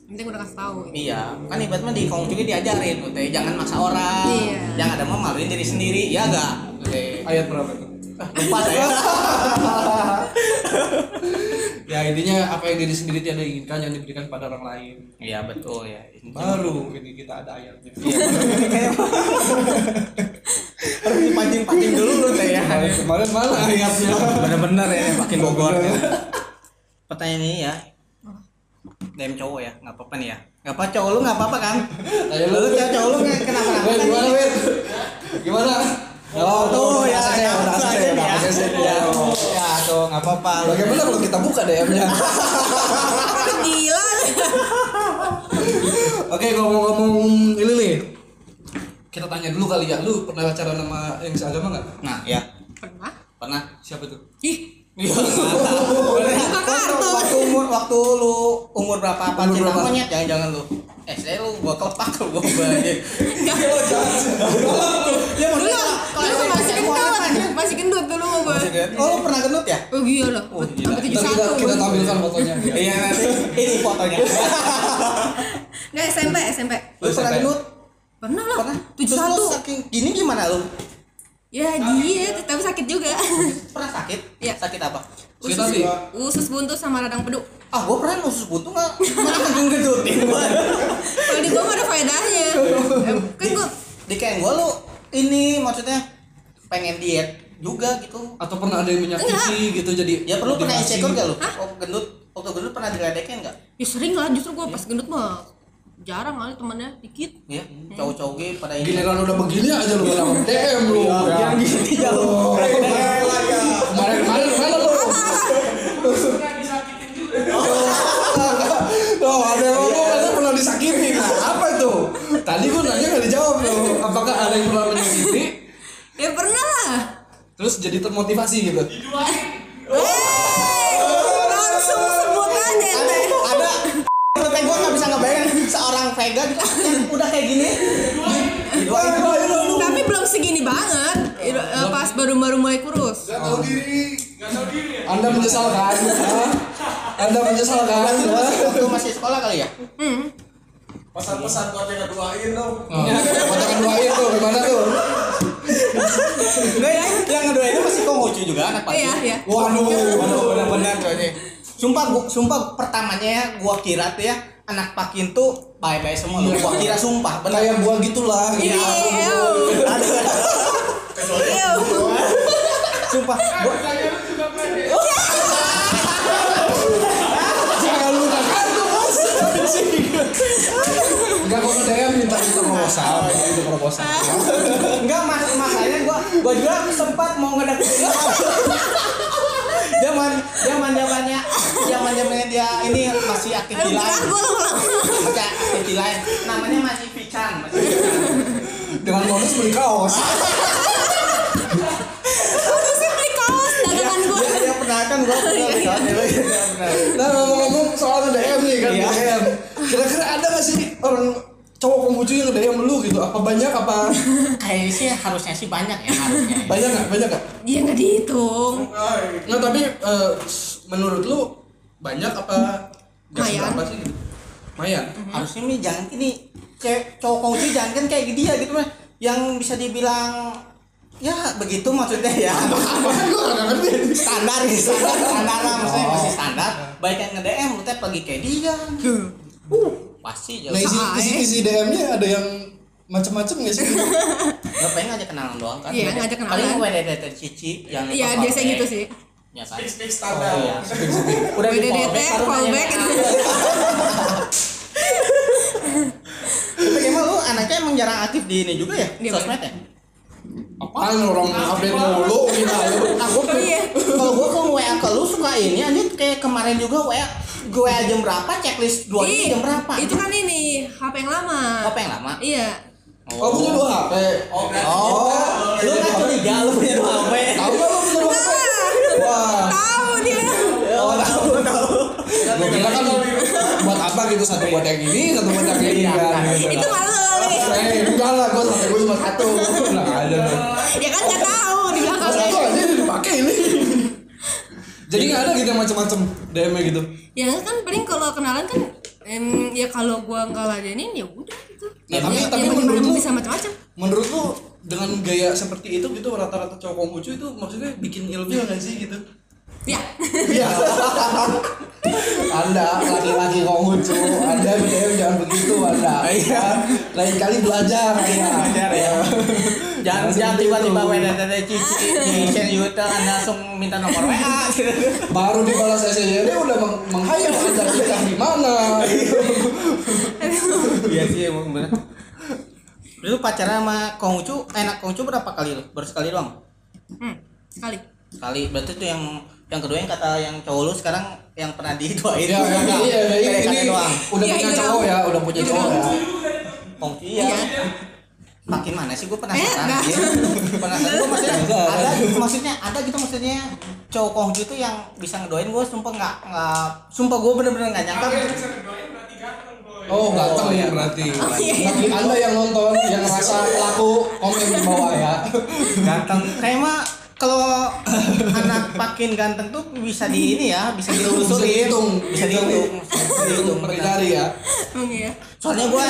Penting udah kasih tahu. iya kan ibaratnya di kong juga diajarin tuh teh jangan maksa orang Iya. yang ada mah maluin diri sendiri ya gak ayat berapa itu lupa saya <laughs> ya intinya apa yang diri sendiri tidak inginkan yang diberikan pada orang lain. Iya betul ya. Baru ini kita ada ayatnya. <laughs> Harus dipancing-pancing dulu lu teh ya. Kemarin kemarin mana ayatnya. Bener-bener ya makin Bogor ya. pertanyaan ini ya. DM cowok ya nggak apa-apa nih ya. Nggak apa cowok lu nggak apa-apa kan? Ayo lu. Cowok lu Wait, kan gimana? Gimana? Oh, tuh ya, ya, ya, ya, ya, ya. ya, tuh nggak apa-apa. Bagaimana kalau kita buka DM-nya? <laughs> Gila. Oke, ngomong-ngomong ini nih. Kita tanya dulu kali ya, lu pernah pacaran sama yang seagama nggak? Nah, ya, Pernah? pernah. Siapa tuh? Ih, Iya. Buka kartu. Waktu umur waktu lu umur berapa apa cinta monyet jangan-jangan lu. Eh, saya lu gua kelepak lu gua banjir. enggak. Ya Dulu, maksudnya dulu masih gendut, masih gendut dulu mau gue. Oh, lu pernah gendut ya? Oh iya lah, Oh, gila. sampai kita, tampilkan fotonya. <laughs> Iya nanti ini fotonya. Nggak SMP, SMP. Lu pernah gendut? Pernah lah, Pernah? tujuh lu satu. saking gini gimana lu? Ya diet, tapi sakit juga. Pernah sakit? Iya. Sakit apa? Sakit Usus, hati? usus buntu sama radang pedu. Ah, gua pernah usus buntu nggak? Mana langsung gedutin gua. Kalau di gua mah ada faedahnya. Em, Kan gua Di kayak gua lu ini maksudnya pengen diet juga gitu. Atau pernah ada yang menyakiti gitu jadi Ya perlu pernah insecure gak lu? Hah? Waktu gendut, waktu gendut pernah diledekin gak? ya sering lah justru gua pas gendut mah jarang kali temannya dikit. Ya, cowok-cowok ge pada ini. Giliran udah begini aja lu malah <laughs> DM lu. Iya, yang gini <laughs> ya lu. Kemarin kemarin kemarin lu. <laughs> Oh, ada yang ngomong katanya pernah disakiti. Nah, apa itu? Tadi gua nanya nggak dijawab loh. Apakah ada yang pernah menyakiti? ya pernah lah terus jadi termotivasi gitu Eh, Pas baru-baru mulai kurus Gak tau diri, gak tau diri ya. anda menyesalkan Hah? anda Hah? masih waktu masih sekolah kali ya Pesan-pesan buat yang ngedoain dong. Oh, Katakan doain tuh gimana tuh Enggak ya, yang kedua itu masih Konghucu juga anak pagi. iya iya waduh Waduh, benar-benar tuh ini. Sumpah gua, sumpah pertamanya ya gua kira tuh ya anak pakin tuh bye-bye semua loh. Gua kira sumpah, benar. kayak buah gitulah gitu. ew. Ew. Sumpah, gua jangan lupa kartu bos Enggak kok DM minta minta proposal. Itu proposal. Enggak mas masalahnya gua gua juga sempat mau ngedeketin zaman zaman zamannya zaman zamannya dia ini masih aktif di lain masih aktif di lain namanya masih Pican masih Pican dengan modus beli kaos kan gua pernah nah ngomong-ngomong soal DM nih kan Iya. DM kira-kira ada nggak sih orang cowok Konghucu yang DM lu gitu? Apa banyak apa? <laughs> Kayaknya sih harusnya sih banyak ya harusnya. Ya. banyak nggak? Banyak nggak? Iya nggak dihitung. Nggak tapi eh, menurut lu banyak apa Lumayan. seberapa sih gitu? Mayan. harusnya nih jangan ini cewek cowok kongsi jangan kan kayak dia gitu mah. Yang bisa dibilang ya begitu maksudnya ya <laughs> ngerti. standar nih standar standar lah maksudnya masih standar baik yang nge DM lu teh pergi kayak dia uh pasti Nah jauh isi Ah, isi, eh. isi DM-nya ada yang macam-macam nggak sih? nggak pengen ngajak kenalan doang kan Iya, ngajak kenalan. paling WDDT cici yang Iya biasa gitu sih ya standar. Oh, iya. udah di WDDT, fallback, nanya. Tapi emang lu anaknya emang jarang aktif di ini juga ya? Di mana? Sosmed ya? Apaan orang update mulu kita lu. Aku Oh, iya. kalau gua ke WA ke lu suka ini anjir kayak kemarin juga WA gue jam berapa checklist dua Ih, ini jam berapa? itu kan ini HP yang lama apa yang lama? iya Oh punya dua HP. Oh, oh, lu nggak curiga lu punya dua HP? Tahu nggak lu punya dua HP? Wah. tahu dia Oh, tahu tahu. Gua kira kan apa gitu satu buat yang ini, satu buat yang ini kan. gitu. itu malu nih Eh, enggak lah, gua sampai gua cuma satu. Nah, ada ya kan nggak tahu di belakang Satu aja dipakai ini. Jadi nggak ada gitu yang macam-macam DM-nya gitu. ya kan paling kalau kenalan kan em, ya kalau gua nggak ladenin ya udah gitu Nah, tapi- ya, tapi ya, menurut lu- bisa macam-macam Menurut lu dengan gaya seperti itu gitu rata-rata cowok Konghucu itu maksudnya bikin ilfil nggak sih gitu? Ya Iya. anda laki-laki Konghucu, Anda BDM jangan begitu Anda. Iya. Lain kali belajar Anda. Belajar ya. Jangan Jangan jangan tiba-tiba itu. WDDT cici di share YouTube anda langsung minta nomor WA. Baru dibalas SSD udah meng menghayal Anda nikah di mana. Iya sih emang bener. Lu pacaran sama Konghucu, enak Konghucu berapa kali lu? Baru sekali doang? hmm, sekali Sekali. Berarti tuh yang yang kedua yang kata yang cowok lu sekarang yang pernah diduain. Iya, iya, iya, ini, doang. udah Iya, punya iya. cowok ya, udah punya cowok ya. Konghucu iya. Iya. Makin mana sih gue Eh, penasaran enggak. iya. Penasaran gue maksudnya Enggak. ada maksudnya ada gitu maksudnya cowok Konghucu itu yang bisa ngedoain gue sumpah nggak nggak sumpah gue bener-bener nggak nyangka ganteng. Oh, ganteng iya. ya berarti. Oh, iya, iya. Bagi Anda yang nonton, yang ngerasa laku, komen di bawah ya. ganteng kayak mah kalau <coughs> anak pakin ganteng tuh bisa di ini ya bisa dilusurin bisa dihitung bisa dihitung Pakai jari ya. iya soalnya gue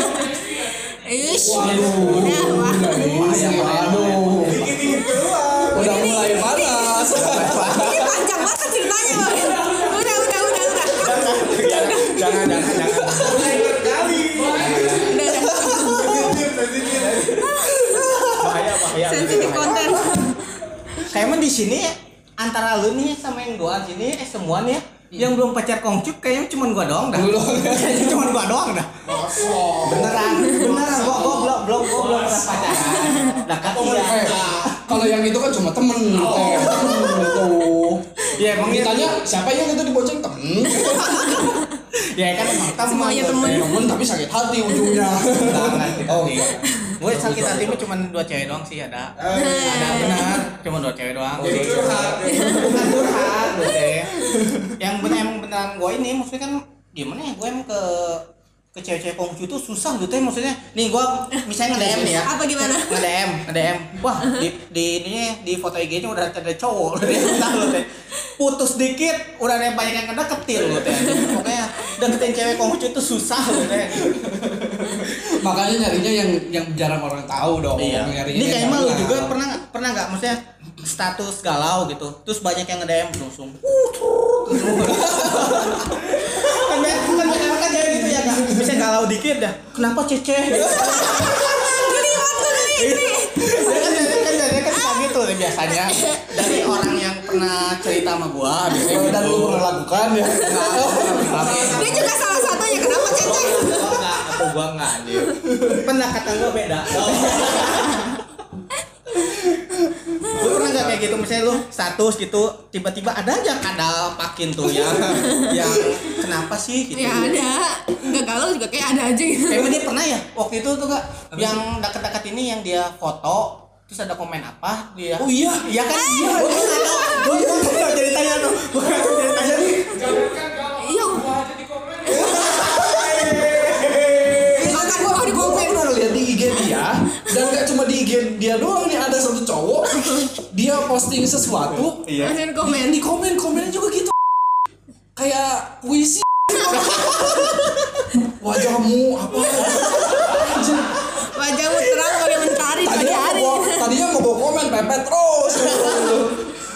Ish. Waduh, Ya, udah nih, aduh. Udah mulai panas. Ini panjang banget ceritanya bang. Udah, udah, udah, udah. jangan jangan jangan jangan Udah, udah. bahaya bahaya Sensitif konten. Kayak mah di sini antara lu nih sama yang dua sini eh semua nih ya, yang belum pacar kongcuk kayaknya cuma gua doang dah. Lu <laughs> kayaknya cuma gua doang dah. Beneran beneran gua gua belum belum gua belum pernah pacaran lah kan iya kalau yang itu kan cuma temen, gitu. ya emang iya Ditanya siapa yang itu dibonceng? Temen? <laughs> ya kan emang teman Semuanya temen. Temen. Tapi sakit hati ujungnya. Oh, nih. Gue sakit hati mah cuma dua cewek doang sih ada. Ada benar cuma dua cewek doang. Jadi curhat. bukan curhat gue teh. yang benar emang beneran gue ini maksudnya kan gimana ya gue emang ke ke cewek-cewek kongcu itu susah gitu ya maksudnya. Nih gue misalnya nge-DM nih ya. Apa gimana? nge-DM nge-DM wah di di ini di foto IG-nya udah ada cowok. Lu teh lu teh putus dikit udah ada yang banyak yang kedeketin lu teh pokoknya deketin cewek kongcu itu susah lu teh <laughs> makanya nyarinya yang yang jarang orang tahu dong Iya. Nyarinya Ini kayak mah lu kenal. juga pernah pernah nggak maksudnya status galau gitu, terus banyak yang nge-DM langsung. <laughs> kan banyak kan kan jadi gitu ya kak. Bisa galau dikit dah. Kenapa cece? Gitu. Kan kan kan gitu nih biasanya dari orang yang pernah cerita sama gua biasanya dan gitu. lu pernah lakukan ya <laughs> Dia juga salah satunya kenapa cecek? Gua enggak, aku gua enggak anjir. Pendekatan gua beda. Lu pernah nggak kayak gitu? Misalnya lu status gitu tiba-tiba ada aja kada pakin tuh ya. Yang kenapa sih gitu Ya ada. Enggak galau juga kayak ada aja gitu. Kayak dia pernah ya? Waktu itu tuh kak yang dekat-dekat ini yang dia foto terus ada komen apa dia oh iya. Iya kan? Iya. Gua nggak tahu. Nggak tahu jadi tanya tuh. Nggak tahu jadi tanya dia doang nih ada satu cowok <laughs> dia posting sesuatu iya. Di, komen. di komen komennya juga gitu. Kayak puisi. <laughs> Wajahmu apa? Wajahmu terang oleh mentari pagi tadinya hari. mau bawa, tadinya mau bawa komen pepet terus.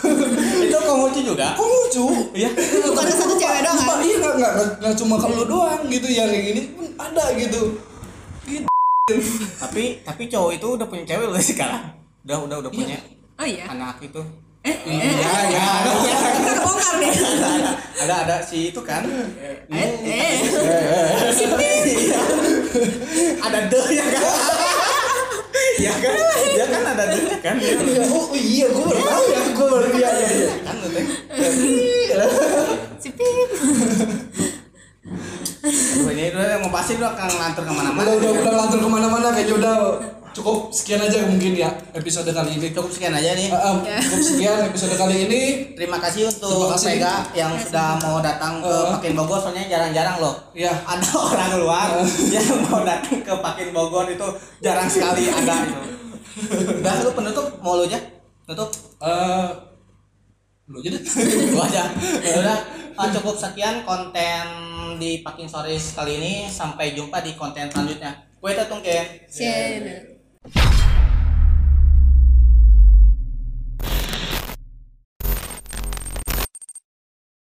<laughs> Itu kok lucu juga? Kok lucu? Iya. Bukan ada satu cewek doang kan? iya nggak nggak cuma ke lu doang gitu yang kayak gini pun ada Gitu. Tapi tapi cowok itu udah punya cewek loh sekarang. Udah udah udah punya Oh iya. anak itu Eh, eh, eh, Iya, iya. Kita bongkar deh. ada ada ada si itu kan. Eh, eh. ada de ya kan? Ya kan? Dia kan ada de kan? Iya, oh iya gue baru tahu ya. Gue baru iya iya iya kan teh? Si Pip. Aduh, ini udah mau pasti udah akan ngantor ke mana-mana udah udah udah lantur ke mana-mana kayaknya udah cukup sekian aja mungkin ya episode kali ini cukup sekian aja nih Eh, em, cukup sekian episode kali ini Terima kasih untuk Terima kasih. Vega yang sudah mau datang ke Uh. Pakin Bogor soalnya jarang-jarang loh. ya Ada <laughs> orang luar yang mau datang ke Pakin Bogor itu jarang sekali ada itu. Udah lu penutup mau lu aja? Tutup. eh lu aja deh Gua aja. Ya <laughs> Udah ah, cukup sekian konten di Pakin Stories kali ini. Sampai jumpa di konten selanjutnya. Gue Tetung Ken. Share.